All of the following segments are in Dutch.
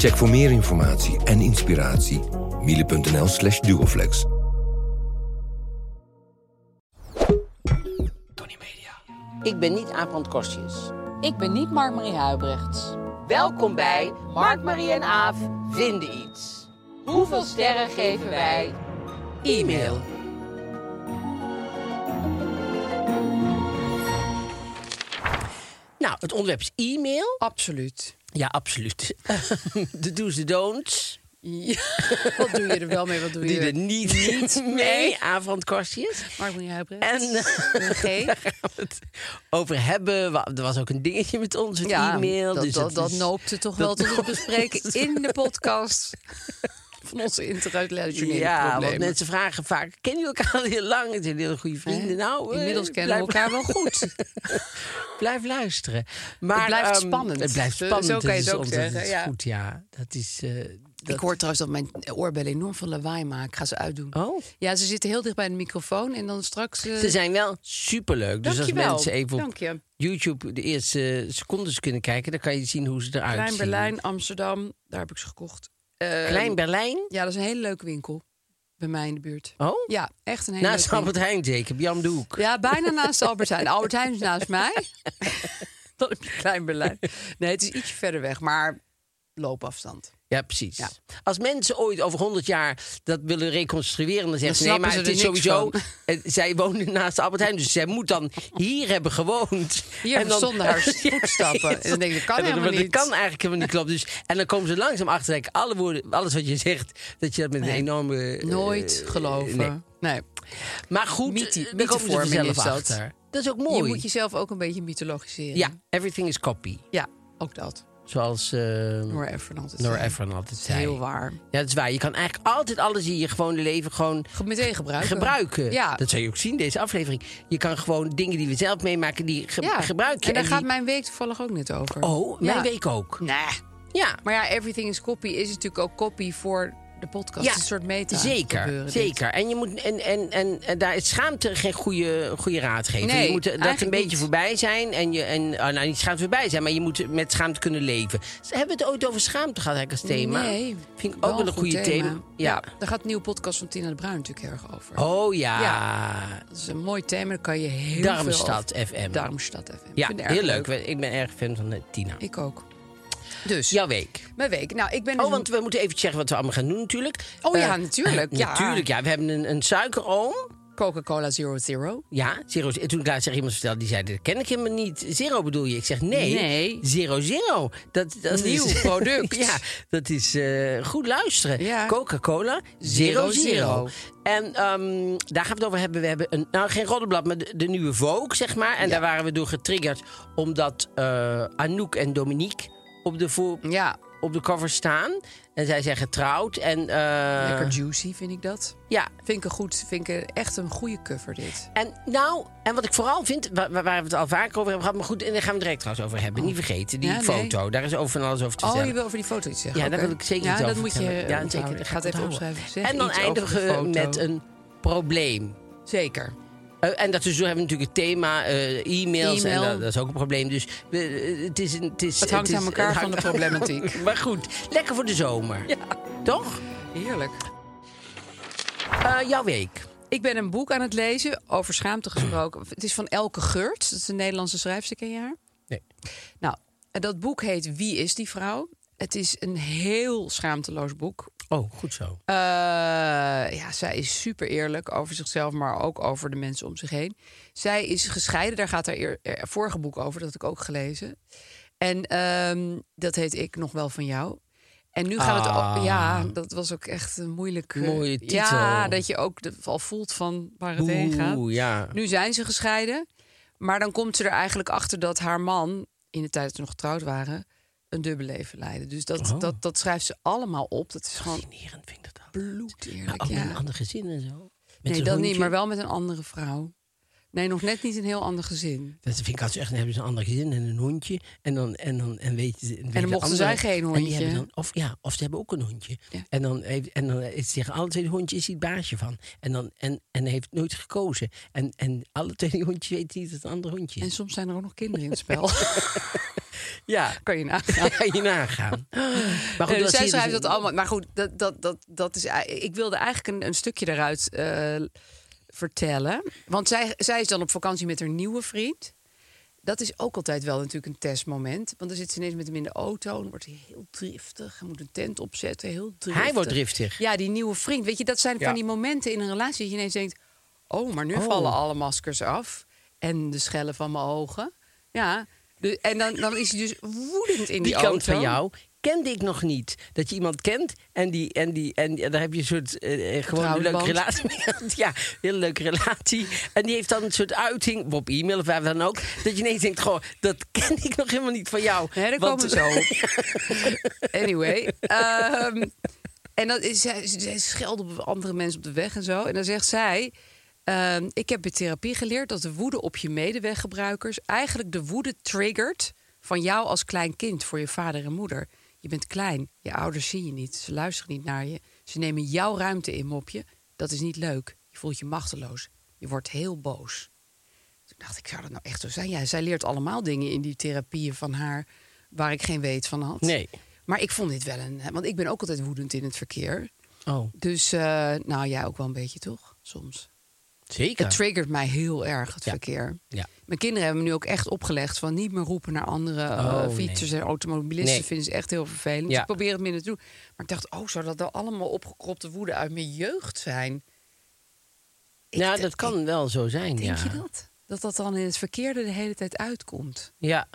Check voor meer informatie en inspiratie miele.nl slash duoflex. Ik ben niet Aaf Kostjes. Ik ben niet Mark-Marie Huibrechts. Welkom bij Mark, Marie en Aaf vinden iets. Hoeveel sterren geven wij? E-mail. Nou, het onderwerp is e-mail. Absoluut. Ja, absoluut. de do's, de don'ts. Ja. Wat doe je er wel mee? Wat doe je er niet, niet mee. Avondkostjes. Mark-Marie Huibrechts. En G. daar gaan we het over hebben. Er was ook een dingetje met ons, Ja, e-mail. dat, dus dat, dat is- noopte toch dat wel tot het bespreken in de podcast van onze interrelationele Ja, want mensen vragen vaak: kennen jullie elkaar al heel lang? Het zijn hele goede vrienden. Nou, eh, Inmiddels kennen we elkaar wel goed. Blijf luisteren. Maar, Het blijft ehm, spannend. Het blijft Zo- spannend. zo kan je is het ook zeggen, ja. Goed, ja. Dat is. eh, dat... Ik hoor trouwens dat mijn oorbellen enorm veel lawaai maken. Ik ga ze uitdoen. Oh. Ja, ze zitten heel dicht bij de microfoon. En dan straks... eh, Ze zijn wel superleuk. Dus als mensen even op je. YouTube de eerste secondes kunnen kijken, dan kan je zien hoe ze eruit Klein zien. Berlijn, Amsterdam. Daar heb ik ze gekocht. Eh, Klein Berlijn? Ja, dat is een hele leuke winkel. Bij mij in de buurt. Oh? Ja, echt een hele Naast leuke Albert. Heijn zeker, Jan de Hoek. Ja, bijna naast Albert Heijn. Albert Heijn is naast mij. Dan heb je Klein Berlijn. Nee, het is ietsje verder weg, maar loopafstand. Ja, precies. Ja. Als mensen ooit over 100 jaar dat willen reconstrueren, dan zeggen ze nee, maar ze het is sowieso. van. eh, Zij woonde naast Albert Heijn, dus zij moet dan hier hebben gewoond. Hier stonden haar voetstappen. En dan denk ik, dat kan En dan- helemaal dat niet. kan eigenlijk helemaal niet kloppen. Dus, en dan komen ze langzaam achter dat ik alle woorden, alles wat je zegt, dat je dat met een enorme. eh, Nooit geloven. nee. Nee. Maar goed, Mythe- daar komen ze vanzelf is dat. achter. Dat is ook mooi. Je moet jezelf ook een beetje mythologiseren. Ja, everything is copy. Ja, ook dat. Zoals uh, Nora Ephron altijd zei. Ephron altijd Dat is zei. heel waar. Ja, dat is waar. Je kan eigenlijk altijd alles in je gewone leven gewoon Ge- Meteen gebruiken. gebruiken. Ja. Dat zou je ook zien, deze aflevering. Je kan gewoon dingen die we zelf meemaken, die ge ja. gebruik je. En daar gaat mijn week toevallig ook net over. Oh, mijn Ja. week ook. Nee. Ja, Maar ja, Everything is Copy is natuurlijk ook copy voor de podcast. Ja, een soort meta zeker. gebeuren, dit. zeker. En, je moet, en, en, en, en daar is schaamte geen goede, goede raadgever. Nee, je moet dat een beetje niet. voorbij zijn. En, je, en oh, nou, niet schaamte voorbij zijn, maar je moet met schaamte kunnen leven. Hebben we het ooit over schaamte gehad eigenlijk als thema? Nee. Vind ik ook wel een goed goede thema. Ja. daar gaat een nieuwe podcast van Tina de Bruin natuurlijk erg over. Oh ja. Ja. Dat is een mooi thema, daar kan je heel Darmstad veel FM. over... Darmstad FM. Ik Ja, heel leuk. Ik ben erg fan van eh, Tina. Ik ook. Dus, Jouw week. mijn week. Nou, ik ben dus Oh, want we moeten even zeggen wat we allemaal gaan doen natuurlijk. Oh ja, Eh, natuurlijk, eh, ja. Natuurlijk, ja. We hebben een, een suikeroom. Coca-Cola Zero Zero. Ja, zero. En toen ik laatst tegen iemand vertelde, die zei, dat ken ik helemaal niet. Zero bedoel je? Ik zeg, nee. Nee. Zero Zero. Dat, dat Nieuw is, product. ja, dat is eh, goed luisteren. Ja. Coca-Cola Zero Zero Zero. Zero. En ehm, daar gaan we het over hebben. We hebben een, nou geen roddelblad, maar de, de nieuwe Vogue, zeg maar. En daar waren we door getriggerd, omdat eh, Anouk en Dominique op de, voor, Ja, op de cover staan. En zij zijn getrouwd. En, eh, lekker juicy vind ik dat. Ja, Vind ik een goed, vind ik echt een goede cover dit. En nou, en wat ik vooral vind, waar, waar we het al vaker over hebben gehad, maar goed, en daar gaan we het direct trouwens over hebben. Niet vergeten, die Ja, nee. foto. Daar is over van alles over te Oh, zeggen. je wil over die foto iets zeggen? Ja, daar Oké. wil ik zeker ja, iets dat over moet je. Ja, zeker. Ik dat ga het even opschrijven. Zeg En dan eindigen we met een probleem. Zeker. Eh, en dat is, zo hebben we natuurlijk het thema eh, e-mails. E-mail. En dat, dat is ook een probleem. Dus eh, het, is, het, is, Het hangt is- aan elkaar van de problematiek. maar goed, lekker voor de zomer. Ja. Toch? Heerlijk. Jouw week. Ik ben een boek aan het lezen over schaamte gesproken. Het is van Elke Geurt. Dat is een Nederlandse schrijfster, ken je haar? Nee. Nou, dat boek heet Wie is die vrouw? Het is een heel schaamteloos boek. Oh, goed zo. Eh, ja, zij is super eerlijk over zichzelf, maar ook over de mensen om zich heen. Zij is gescheiden, daar gaat haar eer, er- vorige boek over, dat heb ik ook gelezen. En ehm, dat heet Ik nog wel van jou. En nu gaat het Ah. ook, ja, dat was ook echt een moeilijke. Mooie titel. Ja, dat je ook de, al voelt van waar het heen gaat. Ja. Nu zijn ze gescheiden, maar dan komt ze er eigenlijk achter dat haar man, in de tijd dat ze nog getrouwd waren, een dubbele leven leidde. Dus dat, Oh. dat, dat schrijft ze allemaal op. Dat is gewoon vind ik dat. bloed Nou, ja. een ander gezin en zo. Met Nee, dat niet, maar wel met een andere vrouw. Nee, nog net niet een heel ander gezin. Dat vind ik altijd echt. Dan hebben ze een ander gezin en een hondje. En dan, en dan, en weet je, en, de mochten zij geen hondje. hebben dan, of, ja, of ze hebben ook een hondje. Ja. En dan, heeft, en dan tegen alle twee de hondjes het baasje van. En, dan, en, en heeft nooit gekozen. En, en alle twee die hondjes weten niet dat het een ander hondje En soms zijn er ook nog kinderen in het spel. Ja, kan je nagaan. kan je nagaan. Maar dus dat zij je schrijft dus- dat allemaal. Maar goed, dat, dat, dat, dat is, ik wilde eigenlijk een, een stukje daaruit eh, vertellen. Want zij, zij is dan op vakantie met haar nieuwe vriend. Dat is ook altijd wel natuurlijk een testmoment. Want dan zit ze ineens met hem in de auto. En dan wordt hij heel driftig. Hij moet een tent opzetten. Heel driftig. Hij wordt driftig. Ja, die nieuwe vriend. Weet je, dat zijn Ja. van die momenten in een relatie... dat je ineens denkt... oh, maar nu Oh. vallen alle maskers af. En de schellen van mijn ogen. Ja, en dan, dan is hij dus woedend in die, die auto. kant van jou kende ik nog niet. Dat je iemand kent en, die, en, die, en daar heb je een soort eh, eh, gewoon een leuke relatie mee. ja, een hele leuke relatie. En die heeft dan een soort uiting, op e-mail of waar dan ook. Dat je ineens denkt, goh, dat ken ik nog helemaal niet van jou. Daar Want- komen zo anyway. ehm, en dan is zij, zij scheldt op andere mensen op de weg en zo. En dan zegt zij... ehm, ik heb bij therapie geleerd dat de woede op je medeweggebruikers... eigenlijk de woede triggert van jou als klein kind voor je vader en moeder. Je bent klein, je ouders zien je niet, ze luisteren niet naar je. Ze nemen jouw ruimte in, mopje. Dat is niet leuk. Je voelt je machteloos. Je wordt heel boos. Toen dacht ik, zou dat nou echt zo zijn? Ja, zij leert allemaal dingen in die therapieën van haar waar ik geen weet van had. Nee. Maar ik vond dit wel een. Want ik ben ook altijd woedend in het verkeer. Oh, Dus, eh, nou jij ook wel een beetje toch? Soms. Zeker. Het triggert mij heel erg, het Ja. verkeer. Ja. Mijn kinderen hebben me nu ook echt opgelegd van niet meer roepen naar andere eh, Oh, fietsers nee. en automobilisten. Nee. Vinden ze echt heel vervelend. Dus ik probeer het minder te doen. Maar ik dacht, oh, zou dat nou allemaal opgekropte woede uit mijn jeugd zijn? Ik ja, d- dat kan wel zo zijn. Denk ja. je dat? Dat dat dan in het verkeerde de hele tijd uitkomt? Ja.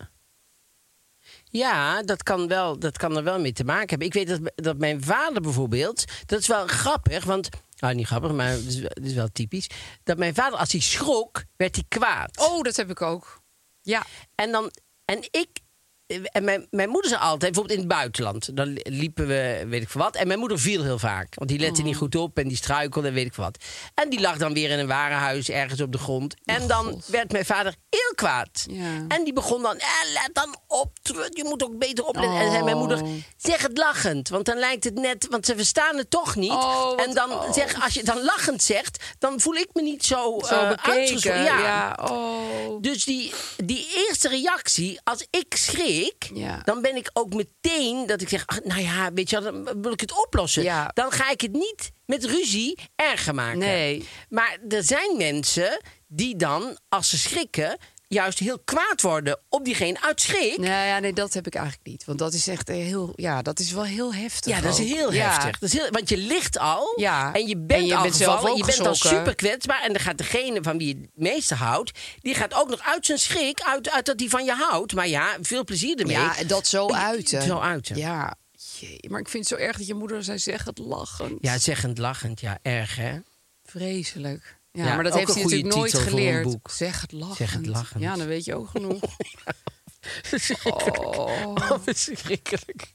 Ja, dat kan, wel, dat kan er wel mee te maken hebben. Ik weet dat, dat mijn vader bijvoorbeeld... Dat is wel grappig, want... Nou, niet grappig, maar het is, wel- het is wel typisch. Dat mijn vader, als hij schrok, werd hij kwaad. Oh, dat heb ik ook. Ja. En, dan, en ik... En mijn, mijn moeder zei altijd, bijvoorbeeld in het buitenland. Dan liepen we, weet ik veel wat. En mijn moeder viel heel vaak. Want die lette Oh. niet goed op en die struikelde en weet ik veel wat. En die lag dan weer in een warenhuis ergens op de grond. En dan God. werd mijn vader heel kwaad. Ja. En die begon dan, eh, let dan op, je moet ook beter opletten. En zei mijn moeder, Oh. zeg het lachend, want dan lijkt het net, want ze verstaan het toch niet. Oh, en dan oh. zeg, als je dan lachend zegt, dan voel ik me niet zo, Zo eh, bekeken. uitgescholden. Ja. oh. Dus die, die eerste reactie, als ik schrik, Ja. dan ben ik ook meteen dat ik zeg, ach, nou ja, weet je, dan wil ik het oplossen. Ja. Dan ga ik het niet met ruzie erger maken. Nee. Maar er zijn mensen die dan, als ze schrikken, juist heel kwaad worden op diegene uit schrik. Nee, ja, nee, dat heb ik eigenlijk niet. Want dat is echt heel, ja, dat is wel heel heftig. Ja, dat is ook. heel Ja. heftig. Dat is heel, want je ligt al Ja. en je bent En je al bent zelf gevallen, je bent al super kwetsbaar. En dan gaat degene van wie je het meeste houdt, die gaat ook nog uit zijn schrik, uit, uit dat hij van je houdt. Maar ja, veel plezier ermee. Ja, dat zo uiten. Zo uiten. Ja, jee, maar ik vind het zo erg dat je moeder zei zeg het lachend. Ja, zeggend lachend, ja, erg hè. Vreselijk. Ja, Ja, maar dat heeft hij natuurlijk nooit geleerd. Zeg het lachend. Zeg het lachend. Ja, dan weet je ook genoeg. Oh, verschrikkelijk.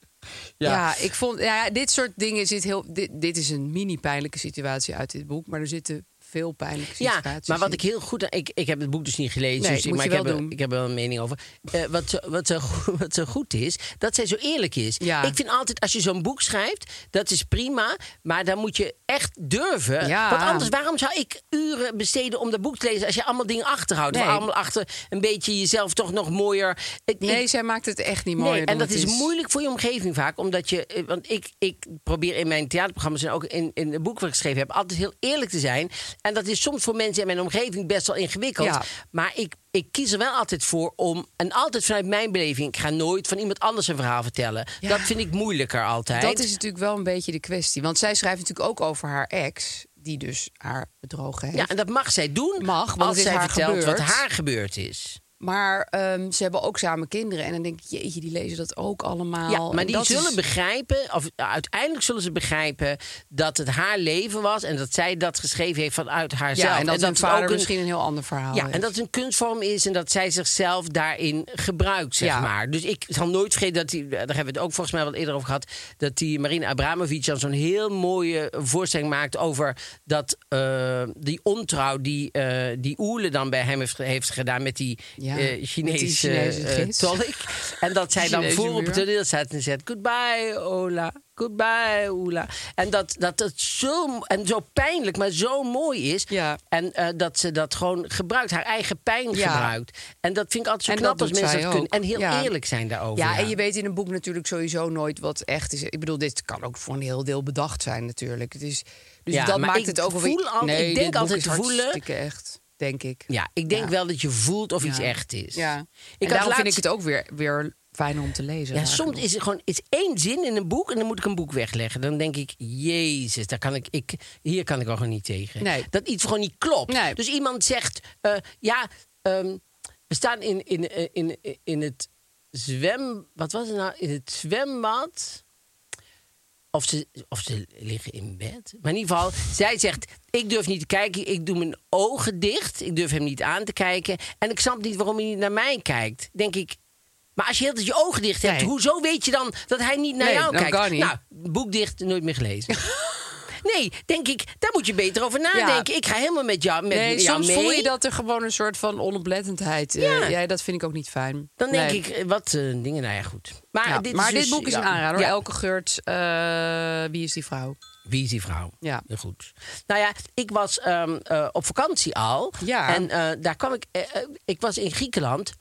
Ja. ik vond ja, ja, dit soort dingen zit heel. Dit, dit is een mini pijnlijke situatie uit dit boek, maar er zitten veel pijnlijke Ja, maar wat ik heel goed... Ik, ik heb het boek dus niet gelezen, Nee, dus ik, maar ik, heb, doen. ik heb wel een mening over. Eh, wat, zo- wat, zo, goed- wat zo goed is, dat zij zo eerlijk is. Ja. Ik vind altijd, als je zo'n boek schrijft, dat is prima. Maar dan moet je echt durven. Ja. Want anders, waarom zou ik uren besteden om dat boek te lezen... als je allemaal dingen achterhoudt? Nee. Allemaal achter een beetje jezelf toch nog mooier... Ik- Nee, ik- zij maakt het echt niet mooier. Nee, en dat is, moeilijk voor je omgeving vaak. Omdat je, eh, want ik, ik probeer in mijn theaterprogramma's en ook in, in het boek wat ik geschreven heb, altijd heel eerlijk te zijn. En dat is soms voor mensen in mijn omgeving best wel ingewikkeld. Ja. Maar ik, ik kies er wel altijd voor om... En altijd vanuit mijn beleving. Ik ga nooit van iemand anders een verhaal vertellen. Ja. Dat vind ik moeilijker altijd. Dat is natuurlijk wel een beetje de kwestie. Want zij schrijft natuurlijk ook over haar ex, die dus haar bedrogen heeft. Ja, en dat mag zij doen Mag, want als zij haar vertelt gebeurd. wat haar gebeurd is. Maar ehm, ze hebben ook samen kinderen. En dan denk ik, jeetje, die lezen dat ook allemaal. Ja, maar En die dat zullen is- begrijpen, of uiteindelijk zullen ze begrijpen dat het haar leven was en dat zij dat geschreven heeft vanuit haarzelf. Ja, en dat, het vader ook een- misschien een heel ander verhaal Ja, en dat het een kunstvorm is en dat zij zichzelf daarin gebruikt, zeg Ja. maar. Dus ik zal nooit vergeten dat die, daar hebben we het ook volgens mij wel eerder over gehad, dat die Marina Abramovic dan zo'n heel mooie voorstelling maakt over dat eh, die ontrouw die, eh die Oele dan bij hem heeft, heeft gedaan met die Ja, eh, met Chinese, eh, tolk. En dat zij dan voor op het toneel staat en zegt goodbye Ola, goodbye Ola. En dat, dat het zo, en zo pijnlijk, maar zo mooi is. Ja. En eh, dat ze dat gewoon gebruikt, haar eigen pijn Ja. gebruikt. En dat vind ik altijd zo En knap dat als mensen dat kunnen. En heel Ja. eerlijk zijn daarover. Ja, en je weet in een boek natuurlijk sowieso nooit wat echt is. Ik bedoel, dit kan ook voor een heel deel bedacht zijn natuurlijk. Het is, dus Ja, dat maar maakt ik het ook voel altijd- nee, ik denk altijd te voelen- echt, denk ik. Ja, ik denk wel dat je voelt of iets echt is. Ja. Ik en daarom vind ik het ook weer, weer fijn om te lezen. Ja, soms is er gewoon is één zin in een boek en dan moet ik een boek wegleggen. Dan denk ik, jezus, daar kan ik, ik, hier kan ik wel gewoon niet tegen. Nee. Dat iets gewoon niet klopt. Nee. Dus iemand zegt, eh, ja, ehm, we staan in, in, eh, in, in, in het zwem... Wat was het nou? In het zwembad... Of ze, of ze liggen in bed. Maar in ieder geval, zij zegt: Ik durf niet te kijken. Ik doe mijn ogen dicht. Ik durf hem niet aan te kijken. En ik snap niet waarom hij niet naar mij kijkt. Denk ik. Maar als je heel je ogen dicht hebt, Nee. hoezo weet je dan dat hij niet naar Nee, jou kijkt? kan niet. Nou, boek dicht, nooit meer gelezen. nee, denk ik, daar moet je beter over nadenken. Ik ga helemaal met jou, met Nee, jou soms mee. voel je dat er gewoon een soort van onoplettendheid... eh, Ja. ja, dat vind ik ook niet fijn. Dan denk ik, eh, wat eh, dingen, nou ja, goed. Maar, Ja, dit, maar dit dus- boek is ja. een aanrader. Elke Geurt, eh, wie is die vrouw? Wie is die vrouw? Ja. Goed. Nou ja, ik was eh, op vakantie al. Ja. En daar kwam ik... ik was in Griekenland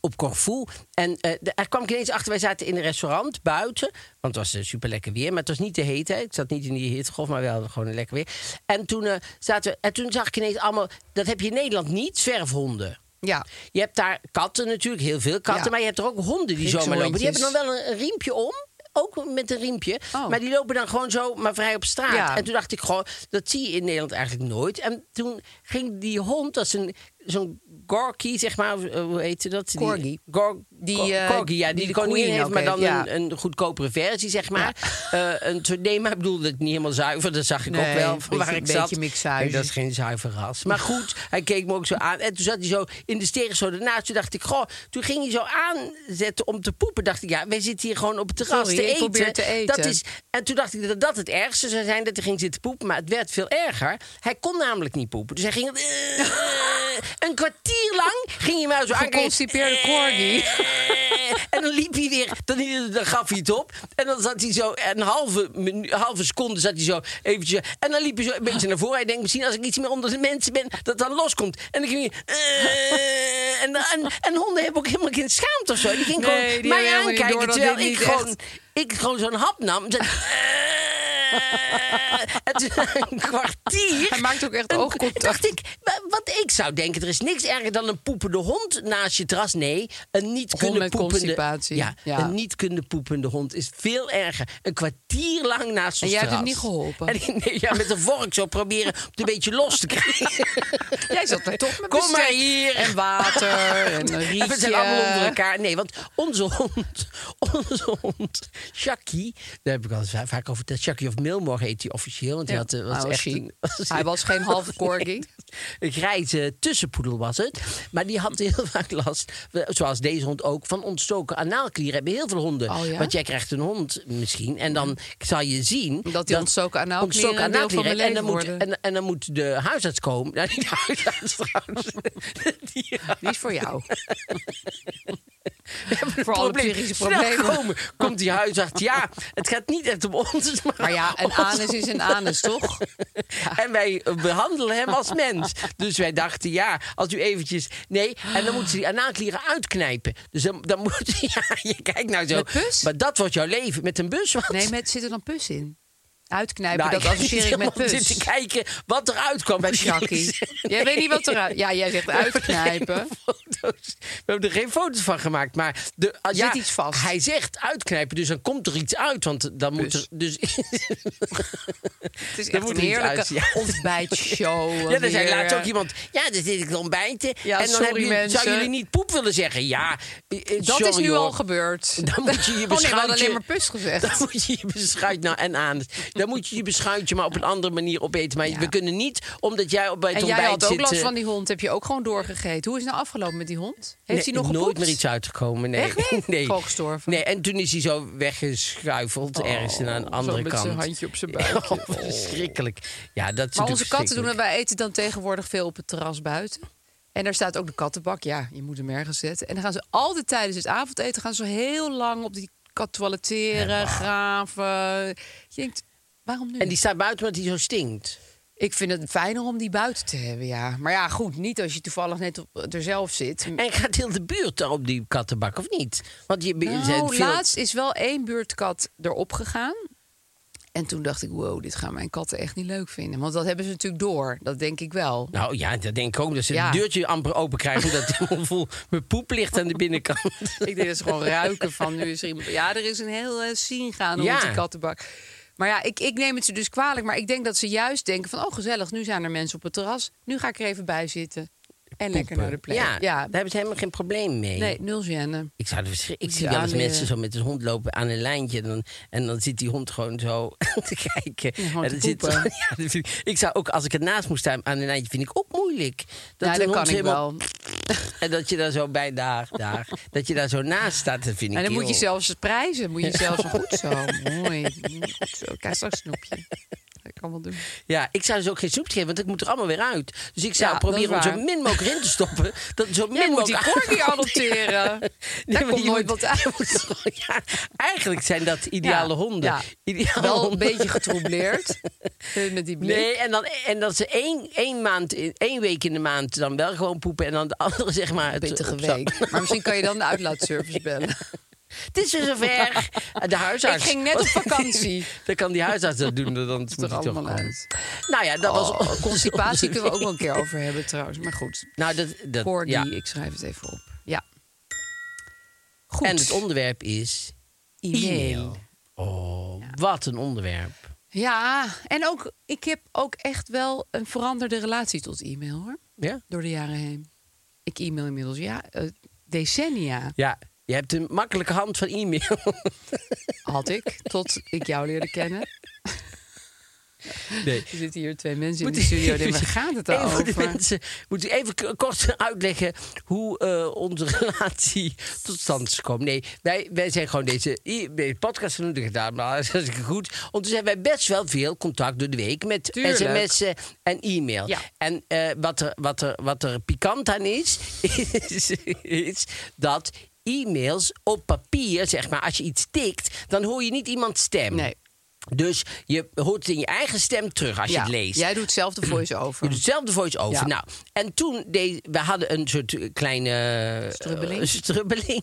op Corfu. En eh, daar kwam ik ineens achter. Wij zaten in een restaurant buiten. Want het was super lekker weer. Maar het was niet de hete. Ik zat niet in die hittegolf, maar wel gewoon een lekker weer. En toen, eh, zaten we, en toen zag ik ineens allemaal... Dat heb je in Nederland niet, zwerfhonden. Ja. Je hebt daar katten natuurlijk, heel veel katten. Ja. Maar je hebt er ook honden die zomaar lopen. Die hebben dan wel een, een riempje om. Ook met een riempje. Oh. Maar die lopen dan gewoon zo maar vrij op straat. Ja. En toen dacht ik gewoon, dat zie je in Nederland eigenlijk nooit. En toen ging die hond, dat is een, zo'n Gorky, zeg maar. eh, Hoe heette dat? Die- Corgi. Die, Corgi, ja. Die, die de koningin heeft, maar dan heeft, ja. een, een goedkopere versie, zeg maar. Eh, een soort, nee, maar ik bedoelde het niet helemaal zuiver. Dat zag ik ook Nee, wel van waar ik beetje zat. Ik, Dat is geen zuiver ras. Maar goed, hij keek me ook zo aan. En toen zat hij zo in de stegen zo ernaast. Toen dacht ik, goh, toen ging hij zo aanzetten om te poepen. Dacht ik, ja, wij zitten hier gewoon op het terras Sorry, te ik eten. te eten. Dat is, en toen dacht ik dat dat het ergste zou zijn, dat hij ging zitten poepen. Maar het werd veel erger. Hij kon namelijk niet poepen. Dus hij ging... eh, een kwartier lang ging hij mij zo aankijken. Geconstipeerde corgi. En dan liep hij weer, dan, dan gaf hij het op. En dan zat hij zo, een halve, halve seconde zat hij zo eventjes. En dan liep hij zo een beetje naar voren. Hij denkt misschien als ik iets meer onder de mensen ben, dat dan loskomt. En dan ging hij... eh, en, en, en honden hebben ook helemaal geen schaamte of zo. Die ging Nee, gewoon die mij aankijken. terwijl ik gewoon, echt- ik gewoon zo'n hap nam. Toen een kwartier. Hij maakt ook echt oogcontact. Dacht ik, wa- wat ik zou denken, er is niks erger dan een poepende hond naast je terras. Nee, een niet Hond kunnen poepende... Ja, Ja. een niet kunnen poepende hond is veel erger. Een kwartier lang naast En ons jij hebt terras. het niet geholpen? En nee, ja, met een vork zo proberen het een beetje los te krijgen. Jij zat daar toch met Kom maar hier. En water en een rietje. En we zijn allemaal onder elkaar. Nee, want onze hond, onze hond, Chucky, daar heb ik al vaak over verteld. Chucky of Milmore heet hij officieel. Want hij Ja, had, eh, hij was was echt Hij was geen halve corgi. Een grijze tussenpoedel was het. Maar die had heel vaak last, zoals deze hond ook, van ontstoken anaalklieren. Hebben heel veel honden. Oh ja? Want jij krijgt een hond misschien. En dan zal je zien... Dat die ontstoken anaalklieren en, dan moet, worden. en, en dan moet de huisarts komen. Nou, niet de huisarts trouwens. Die, Die is voor jou. voor alle psychische problemen. komen. Komt die huisarts. Ja, het gaat niet echt om ons. Maar, Maar ja, een om anus is een anus, toch? En wij eh, behandelen hem als mens. Dus wij dachten, ja, als u eventjes... Nee, en dan moeten ze die anaalklieren uitknijpen. Dus dan, dan moet... Ja, je kijkt nou zo. Maar dat wordt jouw leven. Met een bus. Nee, met, zit er dan pus in? Uitknijpen, Nou, dat ik associeer ik met pus. zitten kijken wat eruit kwam bij Sjakkie. Jij weet niet wat eruit... Ja, jij zegt uitknijpen. We hebben er geen foto's van gemaakt, maar de, ah, Zit iets vast. Hij zegt uitknijpen, dus dan komt er iets uit, want dan moet er dus. Het is echt moet een er heerlijke uit, ja. ontbijtshow. Ja, er zei laatst ook iemand. Ja, daar zit ik te ontbijten. Ja, en dan sorry, jullie, mensen. zou jullie niet poep willen zeggen? Ja, eh, eh, Dat sorry, is nu al gebeurd. Dan moet je je Oh nee, beschuitje- alleen maar pus gezegd. Dan moet je je beschuit nou en aan. Dan moet je je beschuitje maar op een andere manier opeten. Maar Ja. we kunnen niet, omdat jij op bij het En ontbijt jij had ook zit. last eh, van die hond. Heb je ook gewoon doorgegeten. Hoe is het nou afgelopen met die hond? Heeft nee, hij nog nooit meer iets uitgekomen. Nee. Echt nee. Gewoon gestorven? Nee, en toen is hij zo weggeschuifeld ergens naar een zo andere met kant. zijn handje op zijn buikje. Oh, verschrikkelijk. Ja, dat is Maar onze katten doen verschrikkelijk. wij eten dan tegenwoordig veel op het terras buiten. En daar staat ook de kattenbak. Ja, je moet hem ergens zetten. En dan gaan ze altijd tijdens het avondeten gaan ze heel lang op die kat toiletteren, graven. Je denkt, waarom nu? En die staat buiten omdat hij zo stinkt. Ik vind het fijner om die buiten te hebben, ja. Maar ja, goed, niet als je toevallig net op, er zelf zit. En gaat heel de buurt op die kattenbak, of niet? Want je, Nou, veel... laatst is wel één buurtkat erop gegaan. En toen dacht ik, wow, dit gaan mijn katten echt niet leuk vinden. Want dat hebben ze natuurlijk door. Dat denk ik wel. Nou ja, dat denk ik ook. Dat ze Ja. het deurtje amper open krijgen... dat vol met poep ligt aan de binnenkant. Ik denk dat ze gewoon ruiken van nu is er iemand. Ja, er is een heel uh, scene gaan Ja. rond die kattenbak. Maar ja, ik, ik neem het ze dus kwalijk. Maar ik denk dat ze juist denken van, oh gezellig, nu zijn er mensen op het terras. Nu ga ik er even bij zitten. En lekker naar de plek. Ja, ja. daar hebben ze helemaal geen probleem mee. Nee, nul gêne. Ik, zou er ik zie wel eens mensen zo met een hond lopen aan een lijntje. En dan, en dan zit die hond gewoon zo te kijken. Ja, en dan zit, ja, dat ik, ik zou ook, als ik ernaast moest staan aan een lijntje, vind ik ook moeilijk. ja, een dat hond kan ik helemaal- wel. En dat je daar zo bij, daar, daar. dat je daar zo naast staat, dat vind ik En dan moet je zelfs prijzen. Moet je zelfs goed zo. Mooi. Goed zo. Een snoepje. Dat kan wel doen. Ja, ik zou dus ook geen snoep geven, want ik moet er allemaal weer uit. Dus ik zou Ja, proberen om zo min mogelijk erin te stoppen. Dat zo min Jij moet die corgi adopteren. Nee, Daar komt nooit wat uit. ja, eigenlijk zijn dat ideale honden. Ideale Wel een beetje getroubleerd. Eh, Met die blik. Nee, en, dan, en dat ze één, één, maand, één week in de maand dan wel gewoon poepen... en dan de andere zeg maar... het Pittige week. Maar misschien kan je dan de uitlaatservice bellen. Het is weer zover. De huisarts. Ik ging net op vakantie. Dan kan die huisarts dat doen. Dan moet hij toch allemaal uit. Nou ja, dat was... Oh, constipatie kunnen we ook wel een keer over hebben trouwens. Maar goed. Nou, dat, dat, Corgi, ja. ik schrijf het even op. Ja. Goed. En het onderwerp is... E-mail. Oh, wat een onderwerp. Ja, en ook, ik heb ook echt wel een veranderde relatie tot e-mail hoor. Ja? Door de jaren heen. Ik e-mail inmiddels, ja, eh, decennia Ja, je hebt een makkelijke hand van e-mail. had ik, tot ik jou leerde kennen. Nee. Er zitten hier twee mensen in Moet de studio. Die, waar gaat het de over? mensen, moet u even kort uitleggen hoe eh, onze relatie tot stand is gekomen. Nee, wij, wij zijn gewoon deze, deze podcast van gedaan, maar dat is goed. Ondertussen hebben wij best wel veel contact door de week met Tuurlijk. sms'en en e-mail. Ja. En eh, wat, er, wat, er, wat er pikant aan is, is, is dat e-mails op papier, zeg maar, als je iets tikt, dan hoor je niet iemands stem. Nee. Dus je hoort het in je eigen stem terug als je het leest. Jij doet zelf de voice-over. Je doet hetzelfde voice-over. Ja. Nou, en toen deed, we hadden een soort eh, kleine eh, Strubbeling. strubbeling.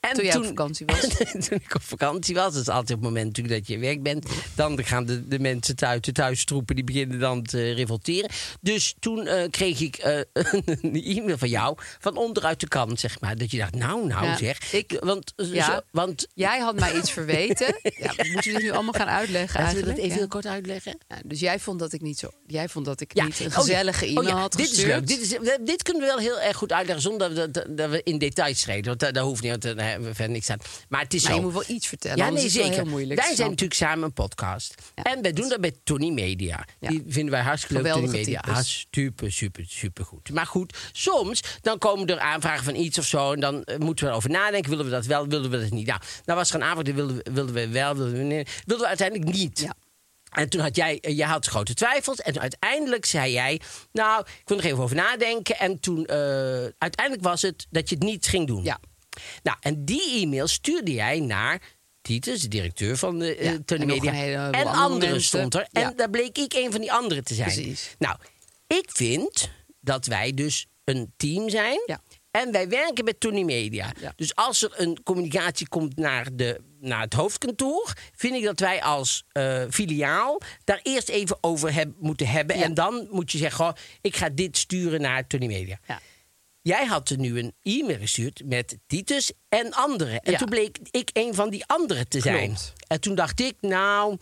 En Toen jij op vakantie was. toen ik op vakantie was, dat is altijd op het moment natuurlijk dat je weg bent. Dan gaan de, de mensen thuis, de thuistroepen, die beginnen dan te revolteren. Dus toen eh, kreeg ik een e-mail van jou, van onderuit de kant, zeg maar. Dat je dacht, nou, nou Ja, zeg. ik- want, zo, want Jij had mij iets verweten. Ja, moeten we dit nu allemaal gaan uitleggen Laten we eigenlijk? dat even Ja. heel kort uitleggen? Ja, dus jij vond dat ik niet zo. Jij vond dat ik Ja. niet een Oh, gezellige oh e-mail ja, had dit gestuurd. is leuk. Dit, is, dit kunnen we wel heel erg goed uitleggen zonder dat, dat, dat we in details treden. Want dat, dat hoeft niet, want daar hebben we verder niks aan. Maar het is Maar zo. je moet wel iets vertellen. ja, nee, zeker. heel moeilijk. Wij zijn natuurlijk samen een podcast. Ja. En wij doen dat bij Tony Media. Ja. Die vinden wij hartstikke leuk, Tony Media. super, super, super goed. Maar goed, soms dan komen er aanvragen van iets of zo. En dan eh, moeten we erover nadenken. Willen we dat wel, willen we dat niet? Nou, nou was er een aanvraag, die wilden we, wilden we wel, wilden we niet. Wilden we uiteindelijk niet. Ja. En toen had jij, eh, jij had grote twijfels. En uiteindelijk zei jij, nou, ik wil er even over nadenken. En toen, eh, uiteindelijk was het dat je het niet ging doen. Ja. Nou, en die e-mail stuurde jij naar Titus, de directeur van de eh, Tony nog Media. en andere anderen stond er. En Ja. daar bleek ik een van die anderen te zijn. Precies. Nou, ik vind dat wij dus een team zijn. Ja. En wij werken met Tony Media. Ja. Dus als er een communicatie komt naar, de, naar het hoofdkantoor, vind ik dat wij als eh, filiaal daar eerst even over heb, moeten hebben. Ja. En dan moet je zeggen: goh, ik ga dit sturen naar Tony Media. Ja. Jij had er nu een e-mail gestuurd met Titus en anderen. En Ja. toen bleek ik een van die anderen te zijn. Klopt. En toen dacht ik, nou,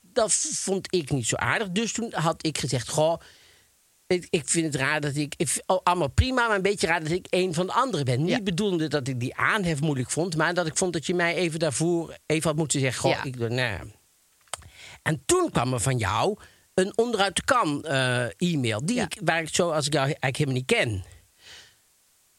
dat vond ik niet zo aardig. Dus toen had ik gezegd, goh, ik, ik vind het raar dat ik... ik oh, allemaal prima, maar een beetje raar dat ik een van de anderen ben. Ja. Niet bedoelende dat ik die aanhef moeilijk vond... maar dat ik vond dat je mij even daarvoor even had moeten zeggen... Goh, Ja. ik, nou, en toen kwam er van jou een onderuit de kan eh, e-mail... Die Ja. ik, waar ik zo, als ik jou eigenlijk helemaal niet ken.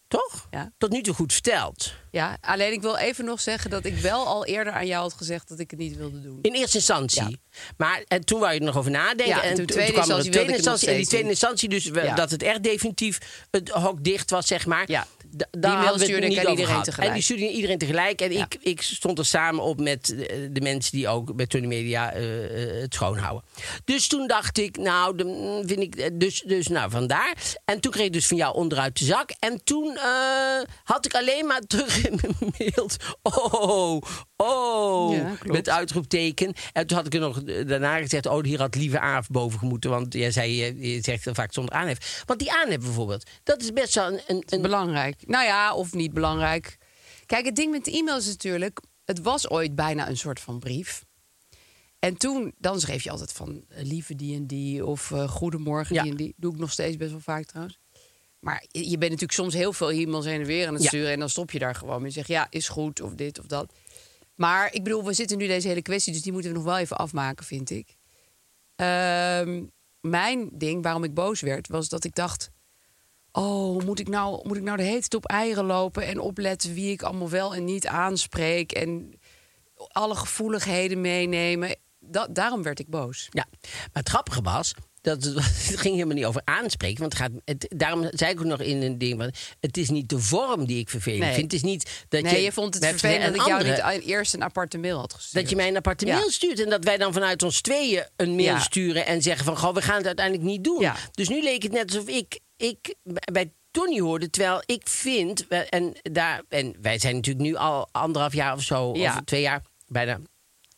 Toch? Ja. Tot nu toe goed verteld. Ja, alleen ik wil even nog zeggen dat ik wel al eerder aan jou had gezegd dat ik het niet wilde doen. In eerste instantie. Ja. Maar en toen wou je er nog over nadenken. Ja, en en toen kwam er een tweede instantie. En die tweede instantie, dus we- Ja. dat het echt definitief het hok dicht was, zeg maar. Die daar mail stuurde ik aan iedereen gehad. tegelijk. En die stuurde iedereen tegelijk. En Ja. ik, ik stond er samen op met de, de mensen die ook bij Tony Media eh, eh, het schoonhouden. Dus toen dacht ik, nou, de, mm, vind ik, eh, dus, dus nou, vandaar. En toen kreeg ik dus van jou onderuit de zak. En toen eh, had ik alleen maar terug in mijn mail. Oh, oh, Ja, met uitroepteken. En toen had ik er nog eh, daarna gezegd... oh, hier had lieve Aaf boven gemoeten. Want jij zei, eh, je zegt vaak zonder aanhef. Want die aanhef bijvoorbeeld, dat is best wel een... een, een Belangrijk. Nou ja, of niet belangrijk. Kijk, het ding met de e-mails is natuurlijk... het was ooit bijna een soort van brief. En toen, dan schreef je altijd van eh, lieve die en die... of eh, goedemorgen Ja. die en die. Doe ik nog steeds best wel vaak trouwens. Maar je je bent natuurlijk soms heel veel e-mails heen en weer aan het Ja. sturen... en dan stop je daar gewoon mee. Zeg ja, is goed, of dit of dat. Maar ik bedoel, we zitten nu deze hele kwestie... dus die moeten we nog wel even afmaken, vind ik. Ehm, mijn ding, waarom ik boos werd, was dat ik dacht... Oh, moet ik nou, moet ik nou de hele tijd op eieren lopen en opletten wie ik allemaal wel en niet aanspreek en alle gevoeligheden meenemen? Dat, daarom werd ik boos. Ja, maar het grappige was... Dat het, ging helemaal niet over aanspreken. Want het gaat, het, daarom zei ik ook nog in een ding... van, het is niet de vorm die ik vervelend Nee. vind. Het is niet dat nee, je... je vond het vervelend dat ik jou andere- niet eerst een aparte mail had gestuurd. Dat je mij een aparte Ja. mail stuurt. En dat wij dan vanuit ons tweeën een mail Ja. sturen. En zeggen van, goh, we gaan het uiteindelijk niet doen. Ja. Dus nu leek het net alsof ik, ik bij Tony hoorde. Terwijl ik vind, en, daar, en wij zijn natuurlijk nu al anderhalf jaar of zo. Ja. Of twee jaar bijna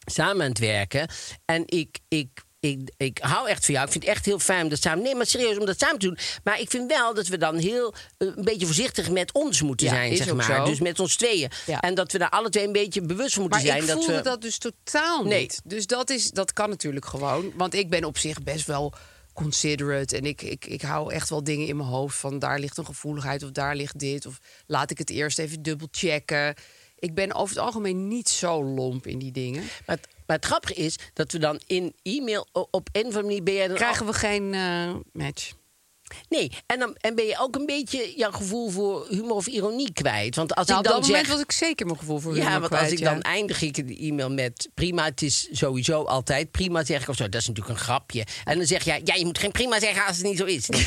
samen aan het werken. En ik... ik ik, ik hou echt van jou. Ik vind het echt heel fijn om dat samen. Nee, maar serieus om dat samen te doen. Maar ik vind wel dat we dan heel eh, een beetje voorzichtig met ons moeten Ja, zijn, is zeg ook maar. zo. Dus met ons tweeën. Ja. En dat we daar alle twee een beetje bewust van moeten Maar zijn. ik dat voelde we... dat dus totaal Nee. niet. Dus dat, is, dat kan natuurlijk gewoon. Want ik ben op zich best wel considerate. En ik, ik, ik hou echt wel dingen in mijn hoofd van daar ligt een gevoeligheid of daar ligt dit. Of laat ik het eerst even dubbel checken. Ik ben over het algemeen niet zo lomp in die dingen. Maar het, maar het grappige is dat we dan in e-mail op een of andere manier ben jij dan Krijgen al- we geen eh, match? Nee, en dan en ben je ook een beetje jouw gevoel voor humor of ironie kwijt. Want als Nou, ik op dan dat moment was ik zeker mijn gevoel voor ja, humor want kwijt, als ik ja. dan eindig ik de e-mail met prima, het is sowieso altijd prima zeg ik of zo. Dat is natuurlijk een grapje. En dan zeg jij, ja, je moet geen prima zeggen als het niet zo is. Nou,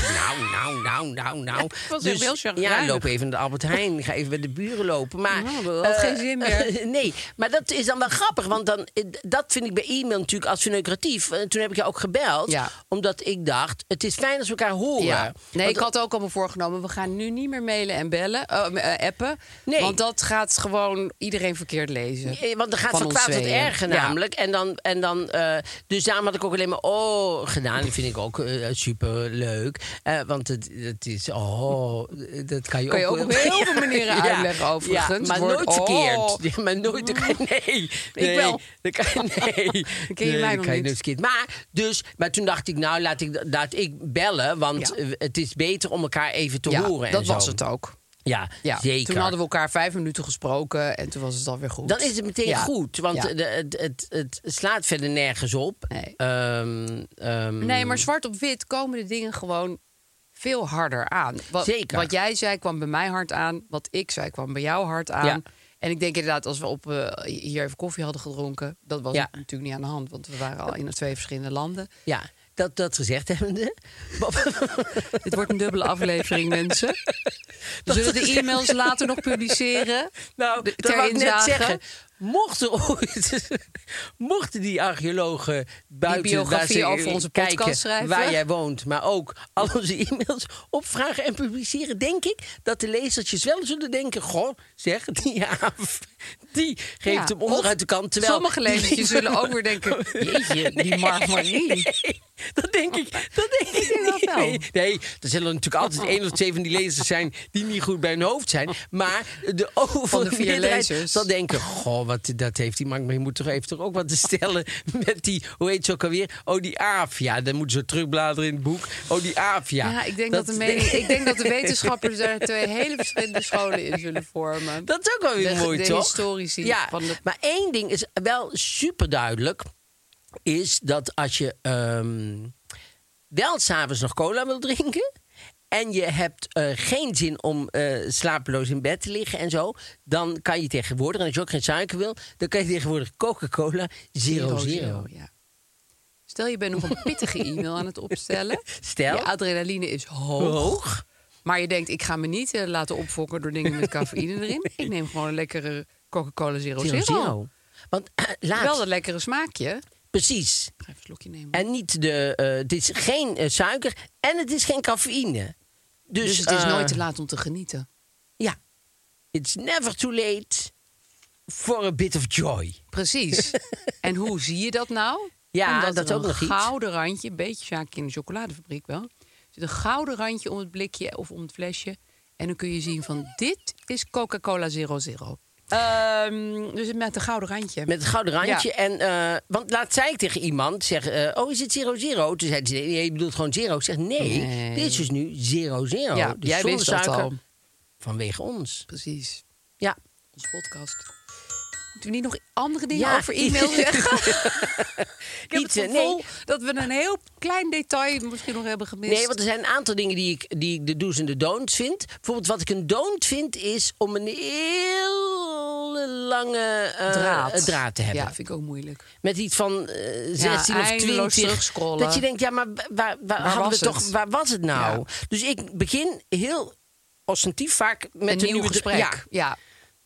nou, nou, nou, nou. was heel ja, loop even naar de Albert Heijn, ga even bij de buren lopen. Maar Nou, dat had eh, geen zin meer. nee, maar dat is dan wel grappig, want dan, eh, dat vind ik bij e-mail natuurlijk als verneukeratief. En toen heb ik je ook gebeld, Ja. omdat ik dacht, het is fijn als we elkaar horen. Ja. Nee, Want ik had ook al me voorgenomen, we gaan nu niet meer mailen en bellen, eh, appen. Nee. Want dat gaat gewoon iedereen verkeerd lezen. Eh, Want dan gaat Van kwaad tot erger Ja. namelijk. En dan, en dan, eh, dus daarom had ik ook alleen maar oh gedaan. Die vind ik ook super leuk. want het, het is oh, dat kan je, Kan je ook op heel veel manieren uitleggen, overigens. Ja, maar nooit oh. verkeerd. Ja, maar nooit, dan kan je- nee, nee. wel. Dan kan nee. Dan ken je nee, mij nog niet. Maar, dus, maar toen dacht ik, nou laat ik, laat ik bellen. Want Ja. Het is beter om elkaar even te Ja, horen. en dat was het ook. Ja, Ja, zeker. Toen hadden we elkaar vijf minuten gesproken en toen was het alweer goed. Dan is het meteen Ja. goed, want Ja. het, het, het slaat verder nergens op. Nee. Ehm, ehm, Nee, maar zwart op wit komen de dingen gewoon veel harder aan. Wat, Zeker. Wat jij zei kwam bij mij hard aan. Wat ik zei kwam bij jou hard aan. Ja. En ik denk inderdaad, als we op, eh, hier even koffie hadden gedronken... dat was Ja. natuurlijk niet aan de hand, want we waren al in twee verschillende landen. Ja, dat, dat gezegd hebbende. Dit wordt een dubbele aflevering, mensen. We zullen de e-mails later nog publiceren. Nou, De- ter ik net zeggen. Mochten ooit, mochten die archeologen buiten biografie waar ze over onze kijken podcast schrijven. waar jij woont, maar ook al onze e-mails opvragen en publiceren, denk ik dat de lezertjes wel zullen denken: Goh, zeg, die Aaf, die geeft Ja, hem onderuit de kant. Terwijl Sommige lezertjes zullen ook weer denken... Jeetje, die Marmarie. Nee, dat denk ik. Dat denk ik, denk niet. Nee, er zullen natuurlijk altijd één of twee van die lezers zijn die niet goed bij hun hoofd zijn. Maar de Van de vier lezers. zal denken: Goh, wat dat heeft die man. Maar je moet toch even toch ook wat te stellen met die, hoe heet ze ook alweer? Oh, die. Ja, dan moeten ze terugbladeren in het boek. Oh, die Aaf. Ja, ik denk dat, de mening, ik denk dat de wetenschappers daar twee hele verschillende scholen in zullen vormen. Dat is ook wel weer mooi, de toch? historici Ja, van de- maar één ding is wel super duidelijk. Is dat als je ehm wel s'avonds nog cola wil drinken... en je hebt eh, geen zin om eh, slapeloos in bed te liggen en zo... dan kan je tegenwoordig, en als je ook geen suiker wil... dan kan je tegenwoordig Coca-Cola Zero Zero. ja. Stel, je bent nog een pittige e-mail aan het opstellen. Stel. Je adrenaline is hoog. Hoog. Maar je denkt, ik ga me niet eh, laten opfokken door dingen met cafeïne erin. Ik neem gewoon een lekkere Coca-Cola Zero Zero. Zero Zero. Want laat, Wel dat lekkere smaakje. Precies. Ik ga even een slokje nemen. En niet de, eh, het is geen eh, suiker en het is geen cafeïne. Dus, dus het is eh, nooit te laat om te genieten. Ja. It's never too late for a bit of joy. Precies. en hoe zie je dat nou? Ja, Omdat dat er ook een nog iets. gouden randje, een beetje Sjaakje in de chocoladefabriek wel. Er zit een gouden randje om het blikje of om het flesje. En dan kun je zien van dit is Coca-Cola Zero Zero. Ehm, dus met een gouden randje. Met het gouden randje. Ja. En, eh, want laat zei ik tegen iemand, zeg, eh, oh is het zero zero? Toen zei ze, nee, je bedoelt gewoon zero. Ik zeg, nee, Nee. dit is dus nu zero zero. ja, dus jij wist dat al. vanwege ons. Precies. Ja. Onze podcast. We niet nog andere dingen Ja. over e-mail zeggen? Ik heb Iets, het eh, gevoel dat we een heel klein detail misschien nog hebben gemist. Nee, want er zijn een aantal dingen die ik, die ik de do's en de don'ts vind. Bijvoorbeeld wat ik een don't vind is om een heel lange eh, draad. draad te hebben. Ja, vind ik ook moeilijk. Met iets van eh 16 of eindeloos 20. terugscrollen. Dat je denkt, ja, maar waar, waar, hadden we toch, waar was het nou? Ja. Dus ik begin heel ostentief vaak met een nieuw gesprek. Ja, ja,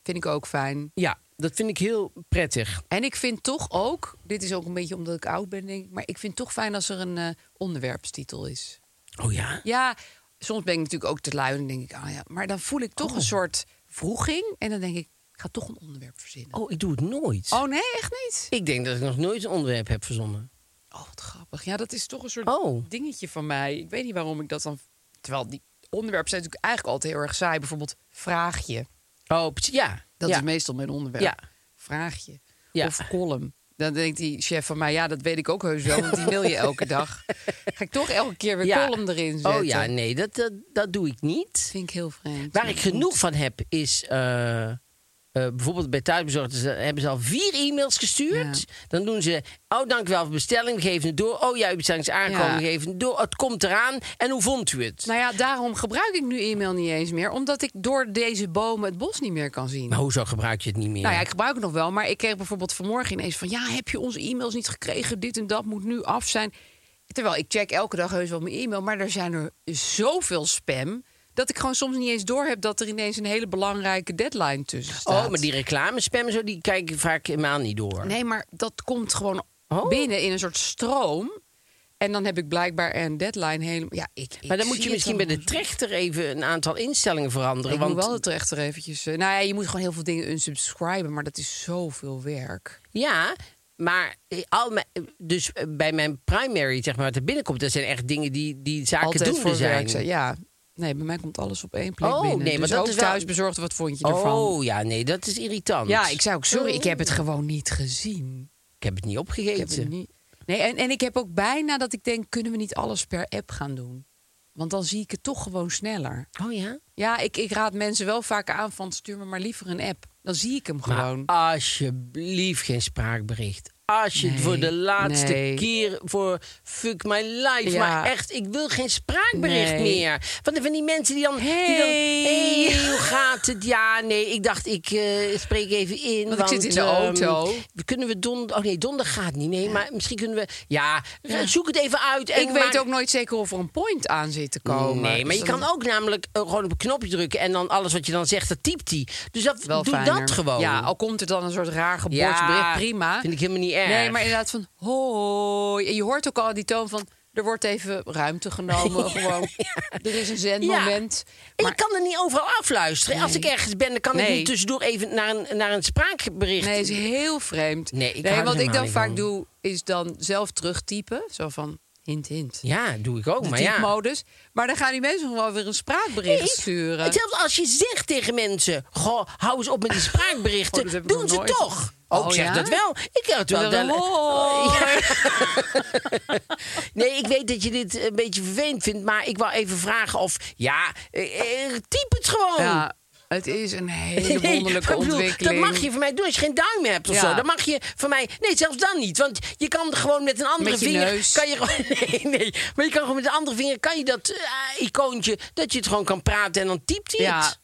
vind ik ook fijn. ja, dat vind ik heel prettig. En ik vind toch ook, dit is ook een beetje omdat ik oud ben, denk ik, maar ik vind het toch fijn als er een eh, onderwerpstitel is. Oh ja? Ja, soms ben ik natuurlijk ook te lui en denk ik, ah ja, maar dan voel ik toch een soort vroeging en dan denk ik, ik ga toch een onderwerp verzinnen. Oh, ik doe het nooit. Oh nee, echt niet? Ik denk dat ik nog nooit een onderwerp heb verzonnen. Oh, wat grappig. Ja, dat is toch een soort Oh. dingetje van mij. Ik weet niet waarom ik dat dan. Terwijl die onderwerpen zijn natuurlijk eigenlijk altijd heel erg saai. Bijvoorbeeld vraagje. Oh, ja. Dat ja. is meestal mijn onderwerp. Ja. Vraagje. Ja. Of column. Dan denkt die chef van mij, ja, dat weet ik ook heus wel, want die mail je elke dag. Ga ik toch elke keer weer Ja. column erin zetten. Oh ja, nee, dat, dat, dat doe ik niet. vind ik heel vreemd. Waar ik genoeg van heb, is eh, eh, bijvoorbeeld bij thuisbezorgd ze- hebben ze al vier e-mails gestuurd. Dan doen ze, oh dank u wel voor bestelling, we geven het door. Oh ja, uw bestelling is Ja. geven het door. Het komt eraan. En hoe vond u het? Nou ja, daarom gebruik ik nu e-mail niet eens meer, omdat ik door deze bomen het bos niet meer kan zien. Maar hoezo gebruik je het niet meer? Nou ja, ik gebruik het nog wel, maar ik kreeg bijvoorbeeld vanmorgen ineens van... ja, heb je onze e-mails niet gekregen? Dit en dat moet nu af zijn. Terwijl ik check elke dag heus wel mijn e-mail... maar er zijn er zoveel spam... dat ik gewoon soms niet eens door heb... dat er ineens een hele belangrijke deadline tussen staat. oh, maar die reclamespam zo, die kijk ik vaak helemaal niet door. Nee, maar dat komt gewoon Oh. binnen in een soort stroom... En dan heb ik blijkbaar een deadline helemaal... Ja, ik, ik maar dan moet je misschien bij de trechter even een aantal instellingen veranderen. Ik want moet wel de trechter eventjes... eh, nou ja, je moet gewoon heel veel dingen unsubscriben... maar dat is zoveel werk. Ja, maar eh, al mijn, eh, dus bij mijn primary, zeg maar, wat er binnenkomt, dat zijn echt dingen die, die zaken Altijd doen voor zijn. werk zijn. Ja. Nee, bij mij komt alles op één plek Oh, binnen. nee, maar dus dat is wel- thuis bezorgd. Wat vond je ervan? Oh ja, nee, dat is irritant. Ja, ik zei ook, sorry, ik heb het gewoon niet gezien. Ik heb het niet Ik opgegeten. heb het niet... Nee, en, en ik heb ook bijna dat ik denk, kunnen we niet alles per app gaan doen? Want dan zie ik het toch gewoon sneller. Oh ja? Ja, ik, ik raad mensen wel vaak aan van stuur me maar liever een app. Dan zie ik hem Maar gewoon. alsjeblieft geen spraakbericht. Als je het Nee, voor de laatste nee. keer voor fuck my life. Ja. Maar echt, ik wil geen spraakbericht Nee. meer. Van, van die mensen die dan... Die dan Hey. hey, hoe gaat het? Ja, nee, ik dacht, ik eh, spreek even in. Want ik zit in de ehm, auto. kunnen we donder... Oh nee, donder gaat niet. Nee, maar misschien kunnen we... Ja, zoek het even uit. En Ik weet maak- ook nooit zeker of er een point aan zit te komen. Nee, maar je Dus kan ook namelijk eh, gewoon op een knopje drukken... en dan alles wat je dan zegt, dat typt hij. Dus dat, wel doe fijner. dat gewoon. Ja, al komt er dan een soort raar Ja, geboortebericht, prima. vind ik helemaal niet erg. Nee, maar inderdaad van hoi. En je hoort ook al die toon van... Er wordt even ruimte genomen, gewoon. Er is een zendmoment. En Maar- je kan er niet overal afluisteren. Als ik ergens ben, dan kan ik niet tussendoor even naar een, naar een spraakbericht. Nee, is heel vreemd. Nee, ik wat ik dan vaak van. doe, is dan zelf terugtypen. Zo van hint, hint. Ja, doe ik ook. De maar ja. typemodus. Maar dan gaan die mensen gewoon weer een spraakbericht Nee, sturen. en zelfs als je zegt tegen mensen: Goh, hou eens op met die spraakberichten. Oh, ik doen ze nooit. toch? Oh, Oh, ik zeg ja? dat wel. Ik het wel. Hoi. Nee, ik weet dat je dit een beetje vervelend vindt. Maar ik wou even vragen of. Ja, eh, eh, typ het gewoon. Ja, het is een hele wonderlijke bedoel, ontwikkeling. Dat mag je van mij doen als je geen duim hebt of Ja. zo. Dan mag je van mij. Nee, zelfs dan niet. Want je kan gewoon met een andere Met vinger. neus. Kan je gewoon. Nee, nee. Maar je kan gewoon met een andere vinger. Kan je dat eh, icoontje. Dat je het gewoon kan praten en dan typt hij Ja, het.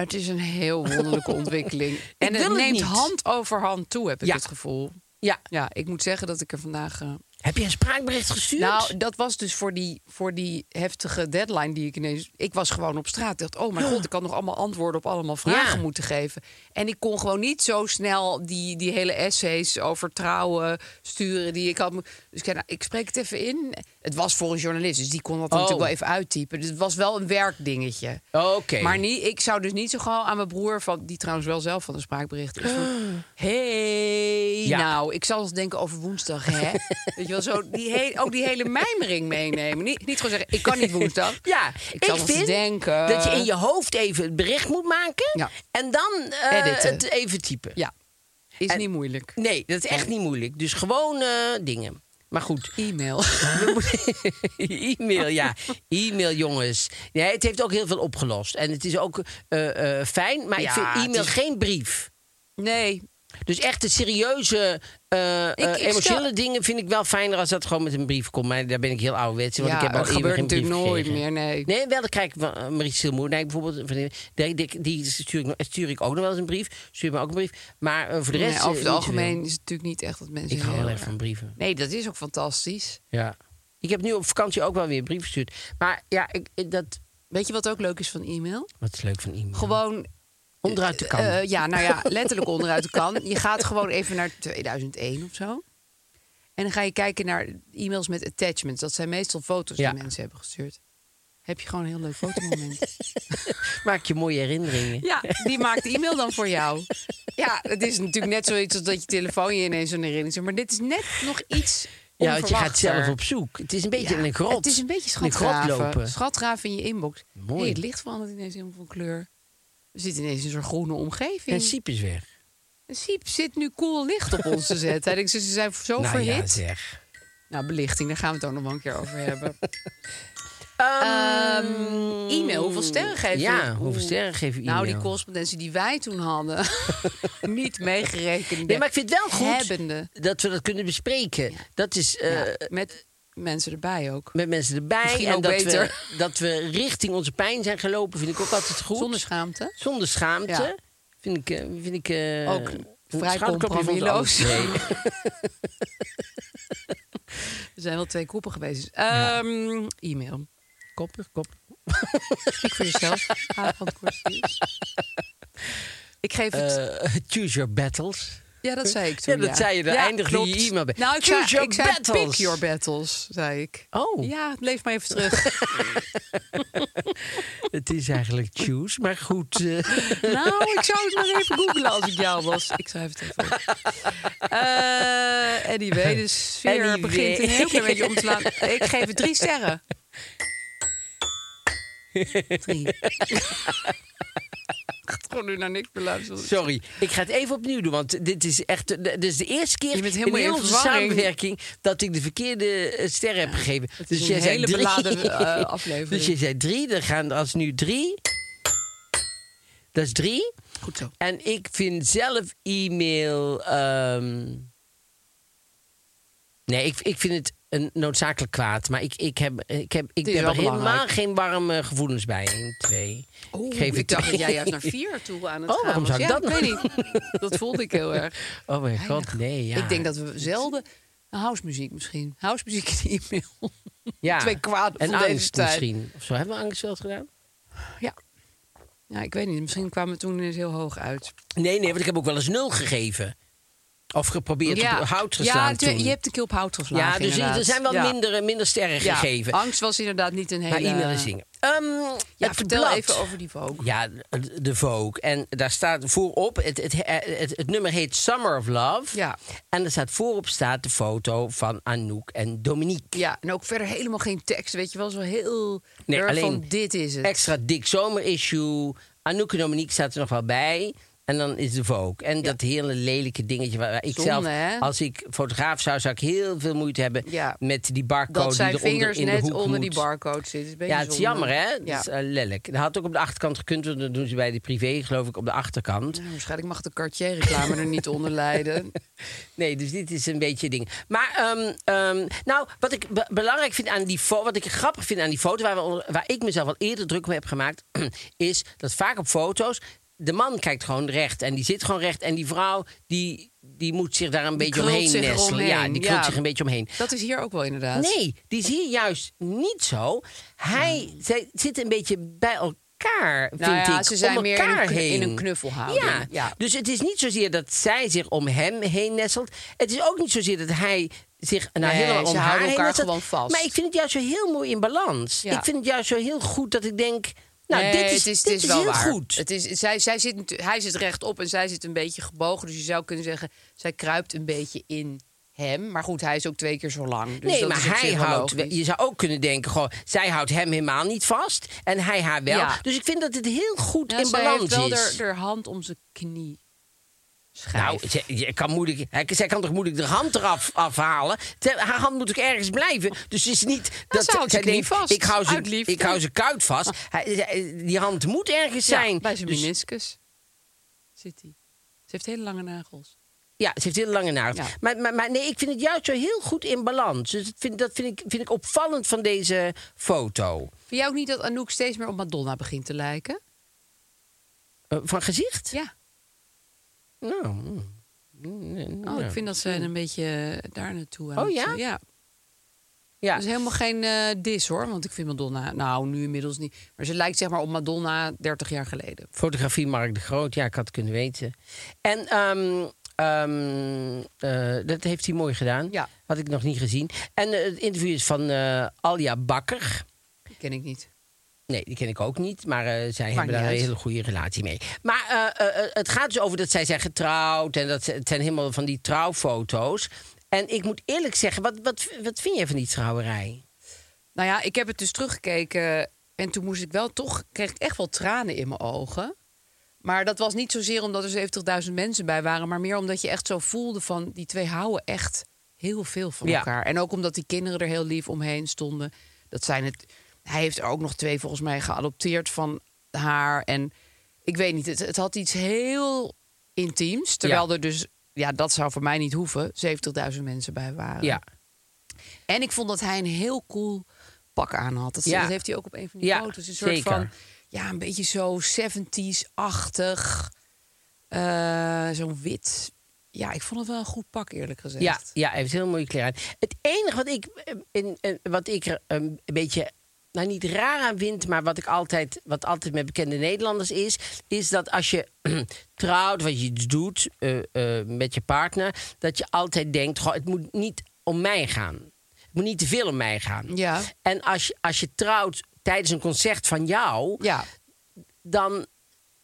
Het is een heel wonderlijke ontwikkeling. En het neemt hand over hand toe, heb ik Ja. het gevoel. Ja. Ja, ik moet zeggen dat ik er vandaag... eh, Heb je een spraakbericht gestuurd? Nou, dat was dus voor die, voor die heftige deadline die ik ineens... Ik was gewoon op straat. Dacht, oh mijn god, ik had nog allemaal antwoorden op allemaal vragen Ja. moeten geven. En ik kon gewoon niet zo snel die, die hele essays over trouwen sturen die ik had. Dus ik nou, ik spreek het even in. Het was voor een journalist, dus die kon dat Oh. natuurlijk wel even uittypen. Dus het was wel een werkdingetje. Oké. Maar niet, ik zou dus niet zo gauw aan mijn broer, van, die trouwens wel zelf van een spraakbericht is. Van, hey, Ja. nou, ik zal eens denken over woensdag, hè? Weet je wel, zo die he- ook die hele mijmering meenemen. Niet, niet gewoon zeggen, ik kan niet woensdag. Ja, ik ik, zal eens vind denken. dat je in je hoofd even het bericht moet maken. Ja. En dan eh, het even typen. Ja, is En- niet moeilijk. Nee, dat is echt niet moeilijk. Dus gewoon eh, dingen. Maar goed. E-mail. E-mail, ja. E-mail, jongens. Nee, het heeft ook heel veel opgelost. En het is ook eh, eh, fijn. Maar Ja, ik vind e-mail is- geen brief. Nee, Dus echt de serieuze, eh, Ik- eh, stel- emotionele dingen vind ik wel fijner als dat gewoon met een brief komt. Maar daar ben ik heel ouderwets. Want ja, ik heb al dat gebeurt natuurlijk nooit gekregen. meer, nee. Nee, wel, dan krijg ik van eh, Marie Silmoer. Nee, bijvoorbeeld, die, die, die, stuur, ik, nog- stuur ik ook nog wel eens een brief. Stuur me ook een brief. Maar voor de Nee, rest... over het algemeen is het natuurlijk niet echt dat mensen Ik hou heel erg van brieven. Nee, dat is ook fantastisch. Ja. Ik heb nu op vakantie ook wel weer een brief gestuurd. Maar ja, ik, dat... Weet je wat ook leuk is van e-mail? Wat is leuk van iemand. Gewoon Onderuit de kan. Eh, ja, nou ja, letterlijk onderuit de kan. Je gaat gewoon even naar 2001 of zo. En dan ga je kijken naar e-mails met attachments. Dat zijn meestal foto's Ja. die mensen hebben gestuurd. Heb je gewoon een heel leuk fotomoment. Maak je mooie herinneringen. ja, die maakt de e-mail dan voor jou. Ja, het is natuurlijk net zoiets als dat je telefoon je ineens zo'n herinnering zet. Maar dit is net nog iets Ja, want je gaat zelf op zoek. Het is een beetje Ja, een grot. Het is een beetje een grot schatgraven. lopen. Schatgraven in je inbox. Mooi. Hey, het licht verandert ineens helemaal van kleur. We zitten ineens in zo'n groene omgeving. En Siep is weg. Siep zit nu cool licht op ons te zetten. Denkt, ze zijn zo nou ja, verhit. zeg. nou, belichting, daar gaan we het ook nog wel een keer over hebben. Ehm, Ehm, e-mail, hoeveel sterren geef je? Ja, hoeveel sterren geef je e-mail? Nou, die correspondentie die wij toen hadden, niet meegerekend. Nee, maar ik vind het wel goed Hebbende. dat we dat kunnen bespreken. Dat is eh, Ja, met mensen erbij ook. met mensen erbij. Misschien en ook dat beter. we, dat we richting onze pijn zijn gelopen, vind ik ook altijd goed. Zonder schaamte. Zonder schaamte. Ja. Vind ik, eh, vind ik eh, Ook een vrij compromisloos. Nee. Er zijn wel twee koppen geweest. Ehm, E-mail. Koppig, koppig. Spreek voor jezelf. Ik geef het... Eh, choose your battles. Ja, dat zei ik toen. Ja, dat zei je. Daar Ja, eindigde je e-mail bij. Nou, ik Choose zei, your ik zei battles. pick your battles, zei ik. Oh, Ja, leef maar even terug. het is eigenlijk choose. Maar goed. eh, nou, ik zou het maar even googlen als ik jou was. Ik schrijf het even op. Eh, anyway, de sfeer Anyway. begint een heel klein beetje om te slaan. Ik geef het drie sterren. Drie. Gewoon nu naar niks meer luisteren. Sorry, ik ga het even opnieuw doen. Want dit is echt. de- Dit is de eerste keer in heel in onze samenwerking dat ik de verkeerde eh, sterren heb gegeven. Het is dus een hele drie. beladen eh, aflevering. Dus je zei drie, dan gaan als nu drie. Dat is drie. Goed zo. En ik vind zelf e-mail. ehm, Nee, ik, ik vind het een noodzakelijk kwaad. Maar ik, ik, heb, ik, heb, ik heb er helemaal belangrijk. geen warme gevoelens bij. Een, twee. Oeh, ik geef ik dacht dat jij juist naar vier toe aan het Oh, gaan waarom zou ik Ja, dat weet niet. Dat voelde ik heel erg. Oh mijn god, nee. Ja. Ik denk dat we zelden... Housemuziek misschien. Housemuziek in de e-mail. ja. twee kwaad en van deze angst tijd. misschien. Of zo hebben we angst wel eens gedaan? Ja. Ja, ik weet niet. Misschien kwamen we toen ineens heel hoog uit. Nee, nee, want ik heb ook wel eens nul gegeven. Of geprobeerd op hout ja, tu- toen. je hebt een keer op hout geslagen. ja, dus inderdaad. er zijn wel Ja. minder, minder sterren Ja, gegeven. Angst was inderdaad niet een hele... Maar e-mail en zingen. Ehm, Ja, vertel blad. even over die Vogue. Ja, de- de Vogue. En daar staat voorop, het, het, het, het, nummer heet Summer of Love. Ja. En er staat voorop staat de foto van Anouk en Dominique. Ja, en ook verder helemaal geen tekst. Weet je wel, zo heel Nee, alleen van dit is het. Extra dik zomerissue. Anouk en Dominique staat er nog wel bij. En dan is de Vogue. En dat hele lelijke dingetje waar ik Zonde, zelf, hè? als ik fotograaf zou, zou ik heel veel moeite hebben Ja. met die barcode dat zijn die vingers in de net onder die barcode zitten. Ja, het is jammer, hè? Ja. Dat is eh, lelijk. Dat had ook op de achterkant gekund, want dat doen ze bij de privé, geloof ik, op de achterkant. Nou, waarschijnlijk mag de Cartier-reclame er niet onder lijden. Nee, dus dit is een beetje ding. Maar, ehm, ehm, nou, wat ik be- belangrijk vind aan die foto, wat ik grappig vind aan die foto, waar, we, waar ik mezelf al eerder druk mee heb gemaakt, is dat vaak op foto's. De man kijkt gewoon recht en die zit gewoon recht. En die vrouw, die, die moet zich daar een beetje omheen nestelen. Ja, die krult ja. zich een beetje omheen. Dat is hier ook wel inderdaad. Nee, die is hier juist niet zo. Hij, zij zitten een beetje bij elkaar, vind Nou ja, ik. ze zijn om meer in elkaar een knu- in heen. een knuffelhouding. Ja. Ja. dus het is niet zozeer dat zij zich om hem heen nestelt. Het is ook niet zozeer dat hij zich nou Nee, helemaal om haar heen elkaar nestelt. gewoon vast. Maar ik vind het juist zo heel mooi in balans. Ik vind het juist zo heel goed dat ik denk... Nou, Nee, dit is, het is, dit het is is wel heel waar. goed. Het is, zij, zij zit, hij zit rechtop en zij zit een beetje gebogen. Dus je zou kunnen zeggen, zij kruipt een beetje in hem. Maar goed, hij is ook twee keer zo lang. Dus nee, maar hij houdt. Je zou ook kunnen denken: gewoon, zij houdt hem helemaal niet vast en hij haar wel. Ja. Dus ik vind dat het heel goed Ja, in balans heeft wel is. haar hand om zijn knie. Nou, ze, je kan moeilijk, hij- zij kan toch moeilijk de hand eraf afhalen? Te- Haar hand moet ook ergens blijven. Dus het is niet dat ze houdt zij denkt, vast, ik hou liefde. ik hou zijn kuit vast. Hij- hij- die hand moet ergens Ja, zijn. bij zijn Dus- meniscus zit hij. Ze heeft hele lange nagels. Ja, ze heeft hele lange nagels. Ja. Maar, maar, maar nee, ik vind het juist zo heel goed in balans. Dus dat vind, dat vind, ik, vind ik opvallend van deze foto. Vind jij ook niet dat Anouk steeds meer op Madonna begint te lijken? Eh, van gezicht? Ja. Nou, mm. Oh, ik vind dat ze een beetje daar naartoe aan Oh, ja? Ja. ja. Dat is helemaal geen eh dis hoor, want ik vind Madonna, nou nu inmiddels niet, maar ze lijkt zeg maar op Madonna 30 jaar geleden. Fotografie Mark de Groot, ja, ik had het kunnen weten. En ehm, ehm, eh, dat heeft hij mooi gedaan. Ja. Had ik nog niet gezien. En eh, het interview is van eh Alja Bakker. Die ken ik niet. Nee, die ken ik ook niet, maar eh, zij hebben daar een hele goede relatie mee. Maar eh, eh, het gaat dus over dat zij zijn getrouwd en dat ze- het zijn helemaal van die trouwfoto's. En ik moet eerlijk zeggen, wat, wat, wat vind jij van die trouwerij? Nou ja, ik heb het dus teruggekeken en toen moest ik wel toch, kreeg ik echt wel tranen in mijn ogen. Maar dat was niet zozeer omdat er 70.000 mensen bij waren, maar meer omdat je echt zo voelde van die twee houden echt heel veel van Ja. elkaar. En ook omdat die kinderen er heel lief omheen stonden. Dat zijn het. Hij heeft er ook nog twee volgens mij geadopteerd van haar. En ik weet niet, het, het had iets heel intiems. Terwijl Ja. er dus, ja, dat zou voor mij niet hoeven, 70.000 mensen bij waren. Ja, En ik vond dat hij een heel cool pak aan had. Dat, Ja. dat heeft hij ook op een van die Ja, foto's. Een soort zeker. van, ja, een beetje zo 70s-achtig. eh, Zo'n wit. Ja, ik vond het wel een goed pak, eerlijk gezegd. Ja, ja, hij heeft heel mooie kleren aan. Het enige wat ik, eh, in, eh, wat ik er een beetje, nou niet raar aan vind, maar wat ik altijd, wat altijd met bekende Nederlanders is, is dat als je trouwt, wat je iets doet eh, eh, met je partner, dat je altijd denkt, goh, het moet niet om mij gaan. Het moet niet te veel om mij gaan. Ja. En als je, als je trouwt tijdens een concert van jou, Ja, dan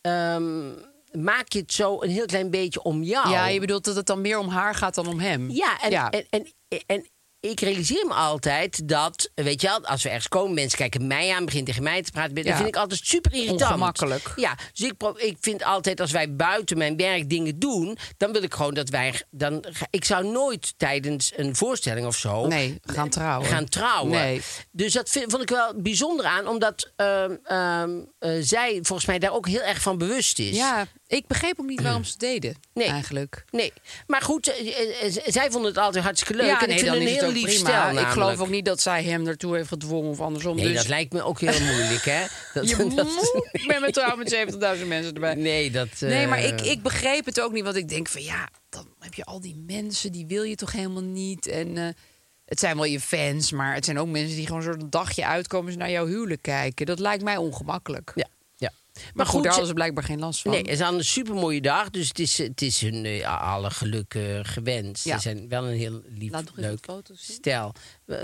ehm, maak je het zo een heel klein beetje om jou. ja, je bedoelt dat het dan meer om haar gaat dan om hem. Ja, en, ja. En, en, en ik realiseer me altijd dat, weet je wel, als we ergens komen, mensen kijken mij aan, beginnen tegen mij te praten. Dat Ja. vind ik altijd super irritant. Ongemakkelijk. Ja, dus ik, ik vind altijd als wij buiten mijn werk dingen doen, dan wil ik gewoon dat wij. Dan, ik zou nooit tijdens een voorstelling of zo. Nee, gaan trouwen. Gaan trouwen. Nee. Dus dat vind, vond ik wel bijzonder aan, omdat ehm, ehm, eh, zij volgens mij daar ook heel erg van bewust is. Ja, Ik begreep ook niet waarom ze het deden, Nee. eigenlijk. Nee, maar goed, eh, eh, eh, zij vonden het altijd hartstikke leuk. Ja, en nee, ik vind een heel lief prima. stel Ik geloof ook niet dat zij hem ertoe heeft gedwongen of andersom. Nee, dus dat lijkt me ook heel moeilijk, hè? Dat, je dat- moet met met 70.000 mensen erbij. Nee, dat... Nee, maar ik, ik begreep het ook niet. Want ik denk van ja, dan heb je al die mensen, die wil je toch helemaal niet. En het zijn wel je fans, maar het zijn ook mensen die gewoon zo'n dagje uitkomen ze naar jouw huwelijk kijken. Dat lijkt mij ongemakkelijk. Ja, Maar goed, daar hadden ze blijkbaar geen last van. Nee, het is aan een supermooie dag, dus het is, het is hun eh, alle geluk gewenst. Ja. Ze zijn wel een heel lief, Laat nog leuk foto's zien. stel.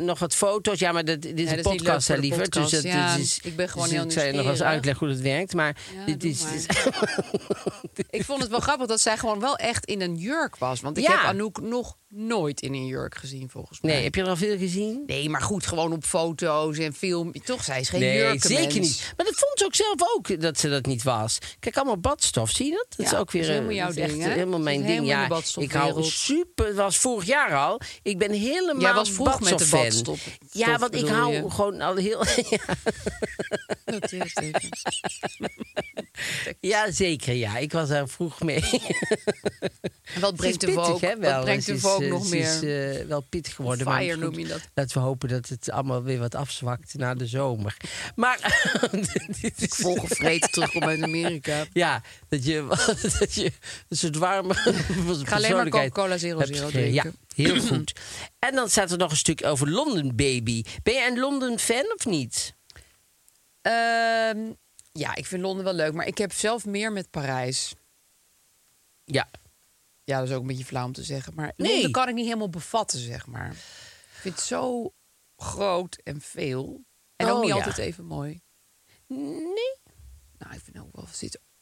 Nog wat foto's, ja, maar dat, dit is Nee, een dat podcast, hè, liever. podcast. Dus dat, Ja, dus is- ik ben gewoon dus heel Ik zou je nog eens nieuwsgierig. uitleggen hoe dat werkt, maar Ja, dit is... maar. dit is- Ik vond het wel grappig dat zij gewoon wel echt in een jurk was. Want ik Ja. heb Anouk nog nooit in een jurk gezien, volgens mij. nee, heb je er al veel gezien? Nee, maar goed, gewoon op foto's en film. Toch, zij is geen Nee, jurkenmens. zeker niet. Maar dat vond ze ook zelf ook, dat ze dat niet was. Kijk, allemaal badstof, zie je dat? Dat Ja, is ook weer is helemaal eh, jouw echt ding, helemaal mijn ding. helemaal Ja, ik hou super, het was vorig jaar al. Ik ben helemaal Jij was vroeg met de Ja, want ik hou je? gewoon al heel... Even. ja, zeker, ja. Ik was daar vroeg mee. En wat brengt Het de is hè, wel. wat brengt de is, eh, nog meer? is eh, wel pittig geworden. maar Fire goed, noem je dat. Laten we hopen dat het allemaal weer wat afzwakt na de zomer. Maar... dit is- Volgevreten terugkomt uit Amerika. Ja, dat je, dat je een soort warme ga alleen maar Coca-Cola Zero Zero gekregen. Ja, drinken. Heel goed. En dan staat er nog een stuk over London Baby. Ben jij een London fan of niet? Ehm, ja, ik vind Londen wel leuk, maar ik heb zelf meer met Parijs. Ja. Ja, dat is ook een beetje flauw om te zeggen. Maar Nee. Londen kan ik niet helemaal bevatten, zeg maar. Ik vind het zo groot en veel. En ook Oh, niet ja. altijd even mooi. Nee. Nou, ik vind ook wel... Er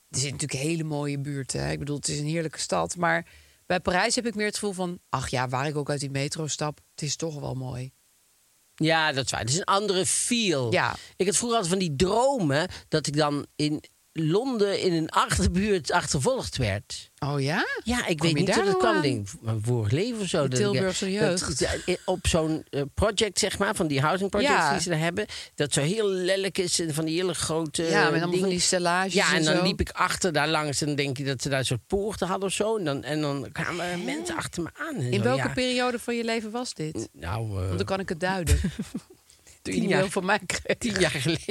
er zitten natuurlijk hele mooie buurten. Hè? Ik bedoel, het is een heerlijke stad. Maar bij Parijs heb ik meer het gevoel van... ach ja, waar ik ook uit die metro stap, het is toch wel mooi. Ja, dat is waar. Het is een andere feel. Ja. Ik had vroeger altijd van die dromen dat ik dan in Londen in een achterbuurt achtervolgd werd. Oh ja? Ja, ik Kom weet niet hoe dat nou kwam. aan? Denk, vorig leven of zo. Ik, eh, Tilburgse jeugd. dat- dat- op zo'n eh, project, zeg maar, van die housing projects Ja. die ze daar hebben. Dat zo heel lelijk is en van die hele grote Ja, met allemaal van die stellages Ja, en en dan zo. liep ik achter daar langs en denk je dat ze daar soort poorten hadden of zo. En dan, en dan kwamen er mensen achter me aan. En In zo, welke ja. periode van je leven was dit? Nou, eh, Want dan kan ik het duiden. Tien die jaar. van mij kreeg. tien jaar geleden.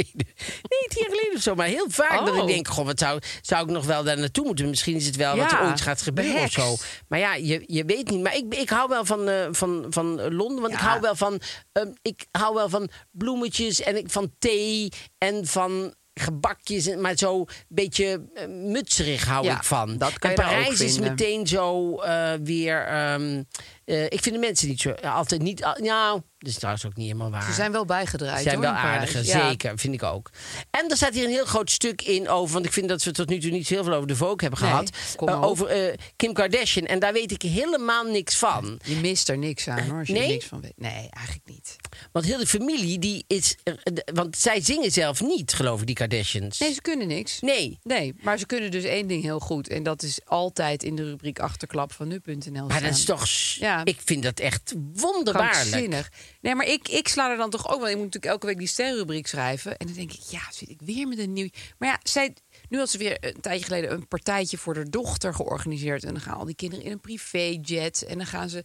Nee, tien jaar geleden of zo. Maar heel vaak dat ik Oh. denk, goh, wat zou, zou ik nog wel daar naartoe moeten? Misschien is het wel wat Ja, er ooit gaat gebeuren of zo. Maar ja, je, je weet niet. Maar ik, ik hou wel van, eh, van, van Londen. Want ik hou wel van, ehm, ik hou wel van bloemetjes en ik, van thee en van gebakjes. en- Maar zo een beetje eh, mutserig hou Ja, ik van. dat kan en Parijs is meteen zo eh, weer... ehm, eh, ik vind de mensen niet zo... altijd niet... al- nou, dat is trouwens ook niet helemaal waar. Ze zijn wel bijgedraaid. Ze zijn hoor, wel aardiger, Ja. zeker, vind ik ook. En er staat hier een heel groot stuk in over... want ik vind dat we tot nu toe niet heel veel over de Vogue hebben gehad. eh, over eh, Kim Kardashian. En daar weet ik helemaal niks van. Je mist er niks aan hoor, als je Nee? er niks van weet. Nee, eigenlijk niet. Want heel de familie, die is... eh, want zij zingen zelf niet, geloof ik, die Kardashians. Nee, ze kunnen niks. Nee. Nee, maar ze kunnen dus één ding heel goed. En dat is altijd in de rubriek achterklap van nu.nl Maar dat is toch... s- Ja. Ik vind dat echt wonderbaarlijk. Nee, maar ik, ik sla er dan toch ook wel. Ik moet natuurlijk elke week die sterrenrubriek schrijven. En dan denk ik, ja, zit ik weer met een nieuw. Maar ja, zij, nu had ze weer een tijdje geleden een partijtje voor haar dochter georganiseerd. En dan gaan al die kinderen in een privéjet. En dan gaan ze.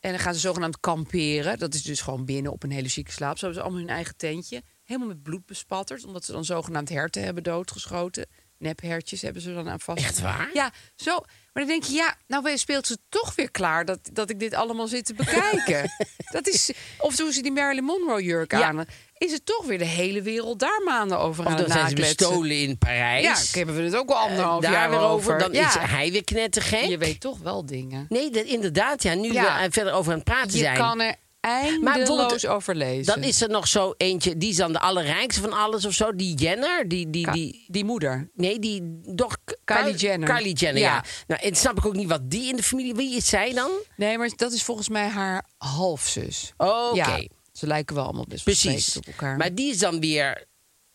En dan gaan ze zogenaamd kamperen. Dat is dus gewoon binnen op een hele chique slaap. Zo hebben ze allemaal hun eigen tentje. Helemaal met bloed bespatterd. Omdat ze dan zogenaamd herten hebben doodgeschoten. Nephertjes hebben ze dan aan vast. Echt waar? Ja, zo. Maar dan denk je, ja, nou speelt ze toch weer klaar dat, dat ik dit allemaal zit te bekijken. dat is, of toen ze die Marilyn Monroe jurk Ja. aan, is het toch weer de hele wereld daar maanden over Of aan dan zijn ze bestolen in Parijs. Ja, hebben we het ook al anderhalf daar jaar weer over. Dan ja. is hij weer knettergek. Je weet toch wel dingen. Nee, dat, inderdaad. Ja, nu Ja. we er verder over aan het praten Je zijn. kan er eindeloos over lezen. Dan is er nog zo eentje, die is dan de allerrijkste van alles of zo. Die Jenner, die... die, Ka- die die moeder. Nee, die doch Kylie Jenner. Kylie Jenner, ja. Ja. Nou, en snap ik ook niet wat die in de familie. Wie is zij dan? Nee, maar dat is volgens mij haar halfzus. Oké. Ja, ze lijken wel allemaal best Precies. op elkaar. Maar die is dan weer.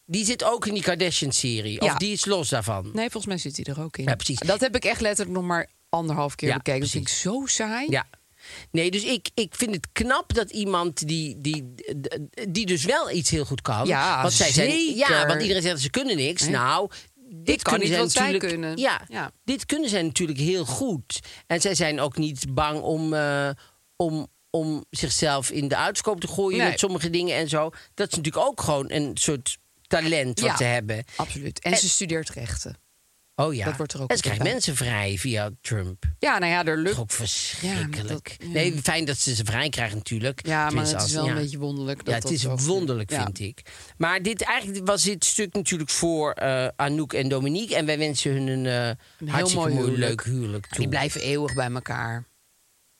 Die zit ook in die Kardashian-serie. Of Ja. die is los daarvan. Nee, volgens mij zit hij er ook in. Ja, precies. Dat heb ik echt letterlijk nog maar anderhalf keer bekeken. Dat vind ik zo saai. Ja. Nee, dus ik, ik vind het knap dat iemand die, die, die dus wel iets heel goed kan. Ja, want zij Zijn, zeker. ja, want iedereen zegt ze kunnen niks. Nee. Nou, dit kan niet zij wat zij natuurlijk, kunnen. Ja, Ja. dit kunnen zij natuurlijk heel goed. En zij zijn ook niet bang om, eh, om, om zichzelf in de uitskoop te gooien Nee. met sommige dingen en zo. Dat is natuurlijk ook gewoon een soort talent wat Ja. ze hebben. Absoluut. En, ze studeert rechten. Oh ja. Dat wordt er ook en ze krijgt bij. mensen vrij via Trump. Ja, nou ja, er Dat lukt is ook verschrikkelijk. Ja, dat- ja. Nee, fijn dat ze ze vrij krijgen natuurlijk. Ja, maar het is als- wel ja. een beetje wonderlijk. Dat ja, het is wonderlijk, vind ik. Maar dit, eigenlijk was dit stuk natuurlijk voor eh, Anouk en Dominique. En wij wensen hun een, eh Een heel mooi huwelijk. leuk huwelijk toe. die blijven eeuwig bij elkaar.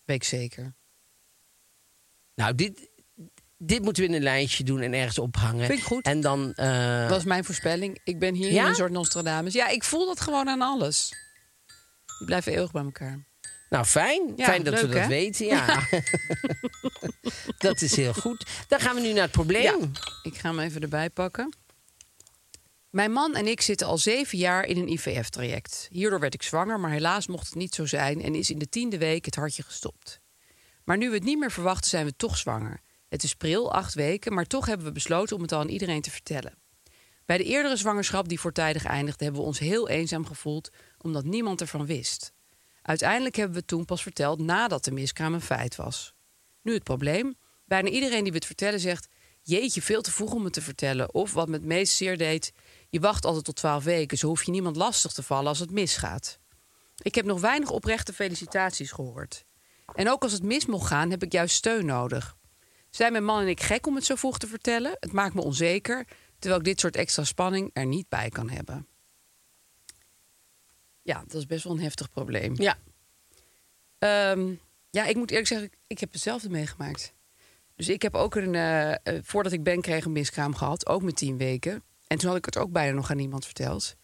Weet ik zeker. Nou, dit, dit moeten we in een lijstje doen en ergens ophangen. Vind ik goed. En dan... eh, Dat was mijn voorspelling. Ik ben hier Ja? een soort Nostradamus. Ja, ik voel dat gewoon aan alles. Die blijven eeuwig bij elkaar. Nou, fijn. Ja, fijn dat we dat hè? weten. Ja. dat is heel goed. Dan gaan we nu naar het probleem. Ja, ik ga hem even erbij pakken. Mijn man en ik zitten al zeven jaar in een IVF-traject. Hierdoor werd ik zwanger, maar helaas mocht het niet zo zijn en is in de tiende week het hartje gestopt. Maar nu we het niet meer verwachten, zijn we toch zwanger. Het is pril, acht weken, maar toch hebben we besloten om het al aan iedereen te vertellen. Bij de eerdere zwangerschap die voortijdig eindigde, hebben we ons heel eenzaam gevoeld omdat niemand ervan wist. Uiteindelijk hebben we het toen pas verteld nadat de miskraam een feit was. Nu het probleem. Bijna iedereen die we het vertellen zegt... jeetje, veel te vroeg om het te vertellen. Of wat me het meest zeer deed... je wacht altijd tot twaalf weken... zo hoef je niemand lastig te vallen als het misgaat. Ik heb nog weinig oprechte felicitaties gehoord. En ook als het mis mocht gaan, heb ik juist steun nodig. Zijn mijn man en ik gek om het zo vroeg te vertellen? Het maakt me onzeker... terwijl ik dit soort extra spanning er niet bij kan hebben. Ja, dat is best wel een heftig probleem. Ja. Ehm, ja, ik moet eerlijk zeggen, ik heb hetzelfde meegemaakt. Dus ik heb ook een, eh, eh, voordat ik ben kreeg, een miskraam gehad. Ook met tien weken. En toen had ik het ook bijna nog aan niemand verteld.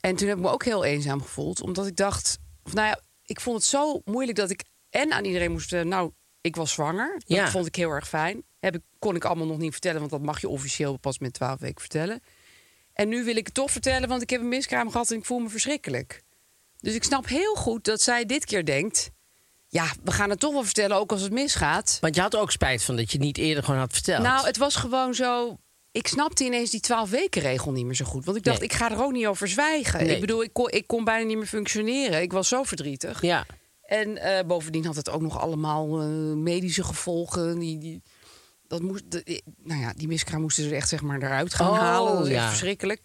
En toen heb ik me ook heel eenzaam gevoeld. Omdat ik dacht, of nou ja, ik vond het zo moeilijk dat ik en aan iedereen moest vertellen... nou, ik was zwanger. Dat Ja. vond ik heel erg fijn. Heb ik, kon ik allemaal nog niet vertellen, want dat mag je officieel pas met twaalf weken vertellen. En nu wil ik het toch vertellen, want ik heb een miskraam gehad en ik voel me verschrikkelijk. Dus ik snap heel goed dat zij dit keer denkt... ja, we gaan het toch wel vertellen, ook als het misgaat. Want je had ook spijt van dat je het niet eerder gewoon had verteld. Nou, het was gewoon zo... Ik snapte ineens die 12 weken regel niet meer zo goed. Want ik dacht, Nee. ik ga er ook niet over zwijgen. Nee. Ik bedoel, ik kon, ik kon bijna niet meer functioneren. Ik was zo verdrietig. Ja. En eh, bovendien had het ook nog allemaal eh, medische gevolgen. Die, die, dat moest, de- nou ja, die miskraam moesten ze er echt zeg maar eruit gaan Oh, halen. Dat was ja. echt verschrikkelijk.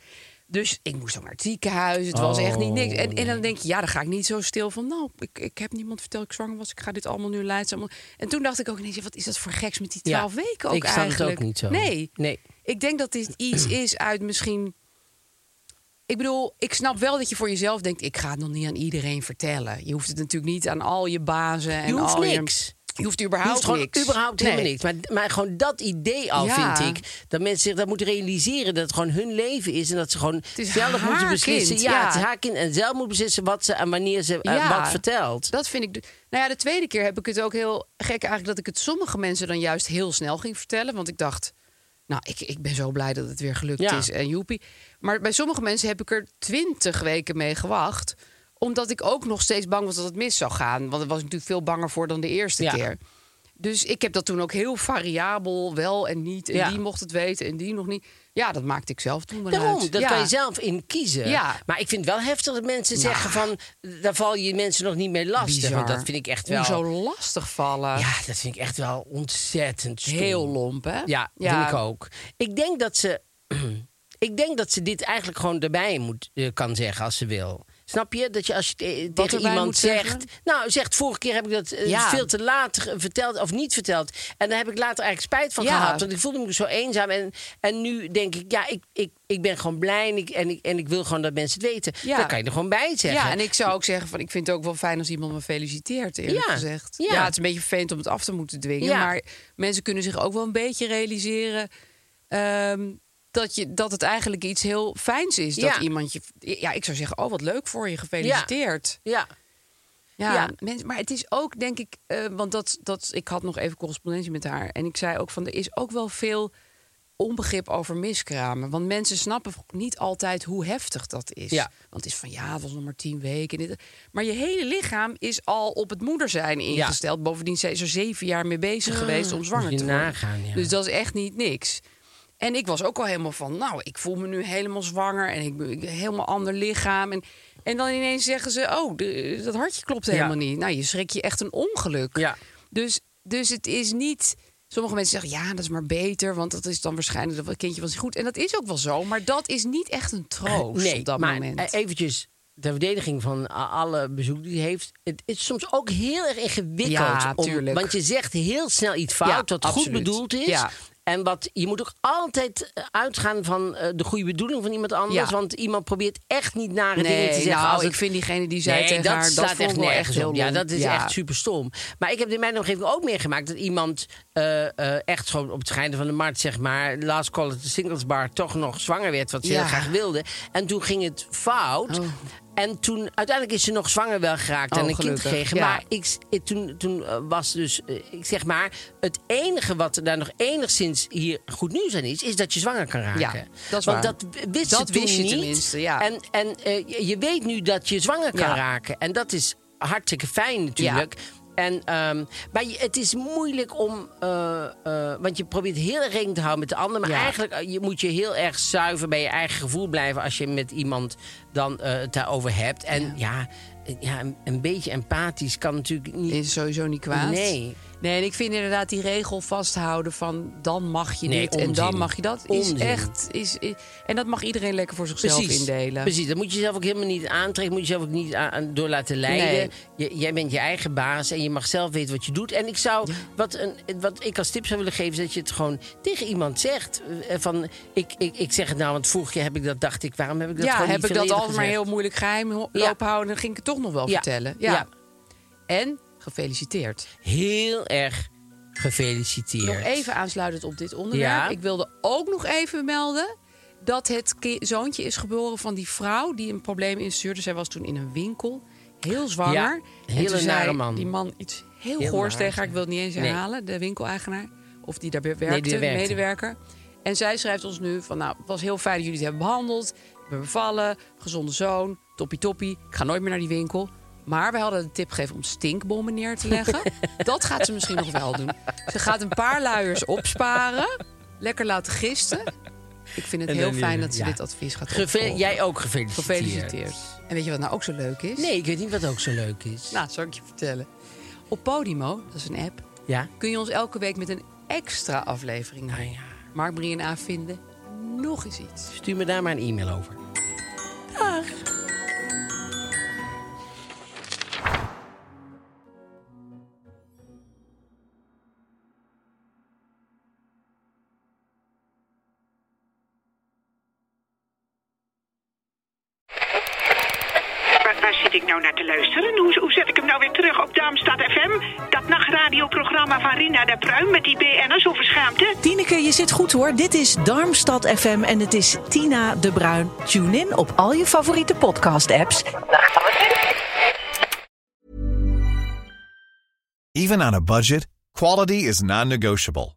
Dus ik moest ook naar het ziekenhuis. Het was echt niet niks. En, en dan denk je, ja, dan ga ik niet zo stil van... nou, ik, ik heb niemand verteld dat ik zwanger was. Ik ga dit allemaal nu leidzaam... En toen dacht ik ook ineens, wat is dat voor geks met die Ja, twaalf weken ook ik het eigenlijk? ook niet zo. Nee. Nee. Ik denk dat dit iets is uit misschien... Ik bedoel, ik snap wel dat je voor jezelf denkt... ik ga het nog niet aan iedereen vertellen. Je hoeft het natuurlijk niet aan al je bazen en Je hoeft al niks. je... Je hoeft Je überhaupt hoeft gewoon niks. überhaupt helemaal Nee. niks. Maar, maar gewoon dat idee al Ja. vind ik. Dat mensen zich dat moeten realiseren. Dat het gewoon hun leven is. En dat ze gewoon is zelf moeten beslissen. kind, ja, ja. het is haar kind. En zelf moet beslissen wat ze en wanneer ze eh, wat vertelt. Dat vind ik. Nou ja, de tweede keer heb ik het ook heel gek eigenlijk dat ik het sommige mensen dan juist heel snel ging vertellen. Want ik dacht, nou, ik, ik ben zo blij dat het weer gelukt Ja. is en joepie. Maar bij sommige mensen heb ik er twintig weken mee gewacht. Omdat ik ook nog steeds bang was dat het mis zou gaan. Want daar was natuurlijk veel banger voor dan de eerste Ja. keer. Dus ik heb dat toen ook heel variabel, wel en niet. En Ja. die mocht het weten en die nog niet. Ja, dat maakte ik zelf toen wel Daarom, uit. dat ja. kan je zelf in kiezen. Ja. Maar ik vind het wel heftig dat mensen Ja. zeggen van... daar val je mensen nog niet mee lastig. Bizar. Want dat vind ik echt wel... Hoezo lastig vallen? Ja, dat vind ik echt wel ontzettend stom. Heel lomp, hè? Ja, vind ik ook. Ik denk dat ze... ik denk dat ze dit eigenlijk gewoon erbij moet, eh, kan zeggen als ze wil. Snap je? Dat je als je tegen iemand zegt... zeggen? Nou, zegt, vorige keer heb ik dat eh, Ja. veel te laat verteld of niet verteld. En daar heb ik later eigenlijk spijt van Ja. gehad. Want ik voelde me zo eenzaam. En, en nu denk ik, ja, ik, ik, ik ben gewoon blij en ik, en, ik, en ik wil gewoon dat mensen het weten. Ja. Dan kan je er gewoon bij zeggen. Ja, en ik zou ook zeggen van ik vind het ook wel fijn als iemand me feliciteert, eerlijk Ja, gezegd. ja. Ja. het is een beetje vervelend om het af te moeten dwingen, maar mensen kunnen zich ook wel een beetje realiseren ehm, dat, je, dat het eigenlijk iets heel fijns is. Dat Ja. iemand je. Ja, ik zou zeggen, oh wat leuk voor je, gefeliciteerd. Ja. Ja, maar het is ook, denk ik, eh, want dat, dat, ik had nog even correspondentie met haar. En ik zei ook van, er is ook wel veel onbegrip over miskramen. Want mensen snappen niet altijd hoe heftig dat is. Ja. Want het is van, ja, het was nog maar tien weken. Dit, maar je hele lichaam is al op het moeder zijn ingesteld. Bovendien zijn ze er zeven jaar mee bezig geweest om zwanger te worden. nagaan. Dus dat is echt niet niks. En ik was ook al helemaal van, nou, ik voel me nu helemaal zwanger en ik ben helemaal ander lichaam. En, en dan ineens zeggen ze, oh, de- dat hartje klopt Ja. helemaal niet. Nou, je schrik je echt een ongeluk. Ja. Dus, dus het is niet. Sommige mensen zeggen, ja, dat is maar beter, want dat is dan waarschijnlijk dat het kindje was niet goed. En dat is ook wel zo, maar dat is niet echt een troost nee, op dat maar moment. eh, eventjes ter verdediging van alle bezoek die heeft. Het is soms ook heel erg ingewikkeld. Ja, om- want je zegt heel snel iets fout Ja, dat goed bedoeld is. Ja. En wat, je moet ook altijd eh, uitgaan van eh, de goede bedoeling van iemand anders. Ja. Want iemand probeert echt niet nare dingen te nee, zeggen. nou, als ik vind diegene die zei nee, tegen dat haar, dat vond echt wel heel op. Ja, dat is Ja. echt super stom. Maar ik heb in mijn omgeving ook meegemaakt dat iemand eh, echt zo op het einde van de markt, zeg maar, last call at the singles bar, toch nog zwanger werd, wat ze Ja. heel graag wilde. En toen ging het fout. Oh. En toen, uiteindelijk is ze nog zwanger wel geraakt Oh, en een kind gekregen. ja. Maar ik, toen, toen eh, was dus, eh, ik zeg maar, het enige wat daar nog enigszins hier goed nieuws aan is, is dat je zwanger kan raken. Ja, dat is Want waar. dat wist Dat wist je niet. tenminste, ja. En, en eh, je- weet nu dat je zwanger kan Ja. raken. En dat is hartstikke fijn natuurlijk. En, ehm, maar je- het is moeilijk om. eh, eh, want je probeert heel erg rekening te houden met de ander. Maar Ja. eigenlijk eh, je moet je heel erg zuiver bij je eigen gevoel blijven. als je met iemand dan het daarover hebt. En ja, ja, een, een beetje empathisch kan natuurlijk niet. Is sowieso niet kwaad. Nee. Nee, en ik vind inderdaad die regel vasthouden van dan mag je Nee, dit en dan mag je dat. Is Onzin. echt. Is, is- en dat mag iedereen lekker voor zichzelf indelen. Precies, dat moet je zelf ook helemaal niet aantrekken. Moet je zelf ook niet aan, door laten leiden. Je, jij bent je eigen baas en je mag zelf weten wat je doet. En ik zou, wat, een, wat ik als tip zou willen geven, is dat je het gewoon tegen iemand zegt. Eh, Van, ik, ik, ik zeg het nou, want vorige keer heb ik dat, dacht ik, waarom heb ik dat ja, heb ik dat altijd maar heel moeilijk geheim Ja. lopen houden. Dan ging ik het toch nog wel vertellen. Ja. En gefeliciteerd. Heel erg gefeliciteerd. Nog even aansluitend op dit onderwerp. Ja. Ik wilde ook nog even melden dat het zoontje is geboren van die vrouw die een probleem instuurde. Zij was toen in een winkel, heel zwanger. Ja, hele nare man. die man iets heel, Heel goors tegen haar. Ik wil het niet eens Nee. herhalen, de winkeleigenaar. Of die daar werkte, Nee, die er werkte. medewerker. En zij schrijft ons nu van, nou, het was heel fijn dat jullie het hebben behandeld. Ik ben bevallen, gezonde zoon, toppie toppie. Ik ga nooit meer naar die winkel. Maar wij hadden de tip gegeven om stinkbommen neer te leggen. Dat gaat ze misschien nog wel doen. Ze gaat een paar luiers opsparen. Lekker laten gisten. Ik vind het En heel fijn weer- dat ze ja. dit advies gaat Geve- opvolgen. jij ook gefeliciteerd. Gefeliciteerd. En weet je wat nou ook zo leuk is? Nee, ik weet niet wat ook zo leuk is. Nou, zal ik je vertellen. Op Podimo, dat is een app, ja? kun je ons elke week met een extra aflevering Nou ja. Mark, Brie en A vinden nog eens iets. Stuur me daar maar een e-mail over. Dag. Darmstad FM? Dat nachtradioprogramma van Rina de Pruim met die BN'ers over schaamte? Tineke, je zit goed hoor. Dit is Darmstad FM en het is Tina de Bruin. Tune in op al je favoriete podcast-apps. Even on a budget, quality is non-negotiable.